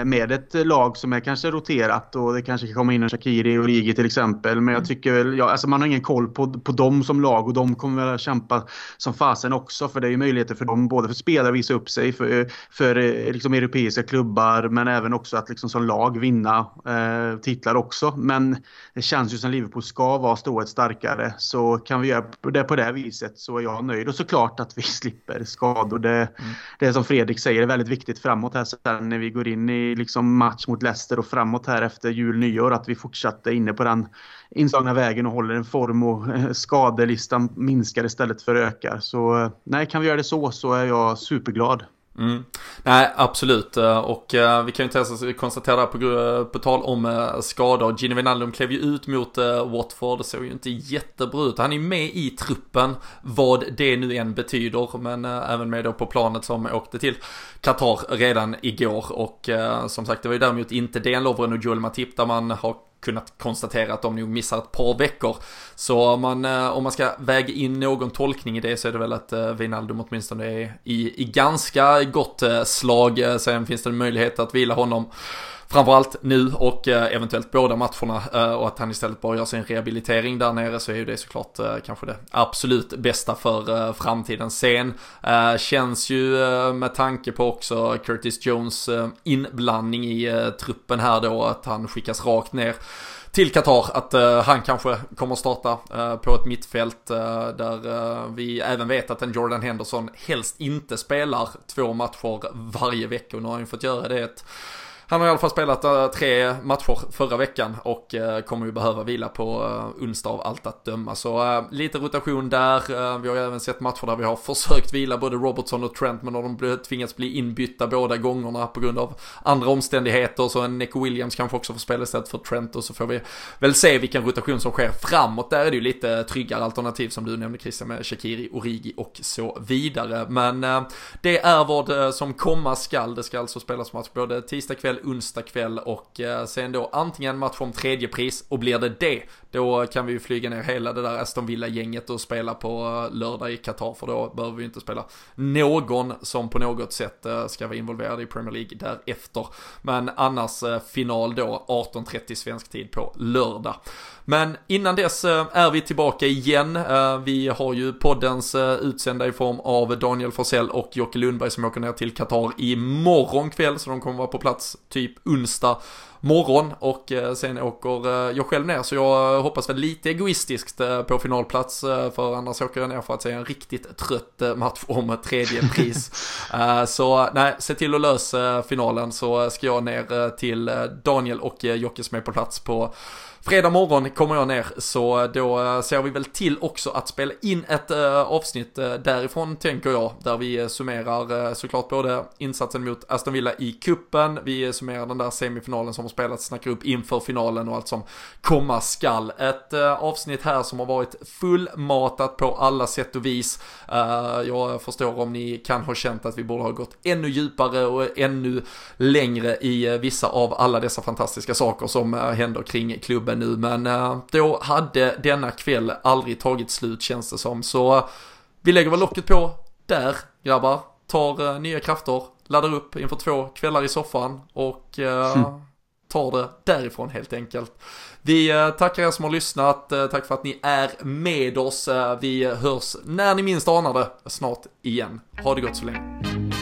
med ett lag som är kanske roterat och det kanske kan komma in en Shakiri och Rigi till exempel. Men jag mm. tycker väl, ja, alltså man har ingen koll på, på dem som lag och de kommer väl att kämpa som fasen också. För det är ju möjligheter för dem, både för spelare att visa upp sig, för, för eh, liksom europeiska klubbar, men även också att liksom som lag vinna eh, titlar också. Men det känns ju som Liverpool ska vara strået starkare. Så kan vi göra det på det viset så är jag nöjd. Och såklart att vi slipper skador. Det, mm. det är som Fredrik säger, är väldigt viktigt framåt här sen när vi går in in i liksom match mot Leicester och framåt här efter jul nyår att vi fortsatte inne på den inslagna vägen och håller en form och eh, skadelistan minskar istället för ökar. Så eh, nej, kan vi göra det så så är jag superglad. Mm. Nej, absolut. Eh, och uh, vi kan ju inte konstatera det på, på tal om uh, skador. Gini Wijnaldum klev ju ut mot uh, Watford. Det såg ju inte jättebra ut. Han är ju med i truppen, vad det nu än betyder. Men även med då på planet som åkte till Qatar redan igår. Och som sagt, det var ju däremot inte Dejan Lovren och Joel Matip där man har kunnat konstatera att de nog missar ett par veckor. Så om man, eh, om man ska väga in någon tolkning i det så är det väl att eh, Wijnaldum åtminstone är i, i ganska gott eh, slag. Sen finns det en möjlighet att vila honom framförallt nu och eh, eventuellt båda matcherna eh, och att han istället bara gör sin rehabilitering där nere så är ju det såklart eh, kanske det absolut bästa för framtiden. Sen känns ju med tanke på också Curtis Jones inblandning i truppen här då att han skickas rakt ner till Qatar att uh, han kanske kommer starta uh, på ett mittfält uh, där vi även vet att en Jordan Henderson helst inte spelar två matcher varje vecka och nu har han ju fått göra det ett han har i alla fall spelat eh, tre matcher förra veckan och eh, kommer ju behöva vila på eh, onsdag av allt att döma. Så lite rotation där. vi har ju även sett matcher där vi har försökt vila både Robertson och Trent men de tvingats bli inbytta båda gångerna på grund av andra omständigheter. Så en Nick Williams kanske också får spela istället för Trent och så får vi väl se vilken rotation som sker framåt. Där är det ju lite tryggare alternativ som du nämnde Christian med Shakiri, Origi och så vidare. Men det är vad som komma skall. Det ska alltså spelas match både tisdag kväll onsdag kväll och eh, sen då antingen match om tredje pris och blir det det, då kan vi ju flyga ner hela det där Aston Villa-gänget och spela på eh, lördag i Qatar för då behöver vi inte spela någon som på något sätt eh, ska vara involverad i Premier League därefter. Men annars final då 18.30 svensk tid på lördag. Men innan dess är vi tillbaka igen. Vi har ju poddens utsända i form av Daniel Forsell och Jocke Lundberg som åker ner till Qatar imorgon kväll så de kommer vara på plats typ onsdag morgon och eh, sen åker eh, jag själv ner så jag hoppas väl lite egoistiskt eh, på finalplats för annars åker jag ner för att se en riktigt trött match om tredje pris. så nej, se till att lösa finalen så ska jag ner till Daniel och Jocke som är på plats på Fredag morgon kommer jag ner så då eh, ser vi väl till också att spela in ett eh, avsnitt eh, därifrån tänker jag. Där vi summerar såklart både insatsen mot Aston Villa i kuppen vi summerar den där semifinalen som har spelats, snackar upp inför finalen och allt som komma skall. Ett avsnitt här som har varit fullmatat på alla sätt och vis. jag förstår om ni kan ha känt att vi borde ha gått ännu djupare och ännu längre i vissa av alla dessa fantastiska saker som händer kring klubben klubben nu, men eh, då hade denna kväll aldrig tagit slut känns det som. Så eh, vi lägger väl locket på där, grabbar. Tar eh, nya krafter, laddar upp inför två kvällar i soffan och mm. tar det därifrån helt enkelt. Vi tackar er som har lyssnat, tack för att ni är med oss. Vi hörs när ni minst anar det snart igen. Ha det gott så länge.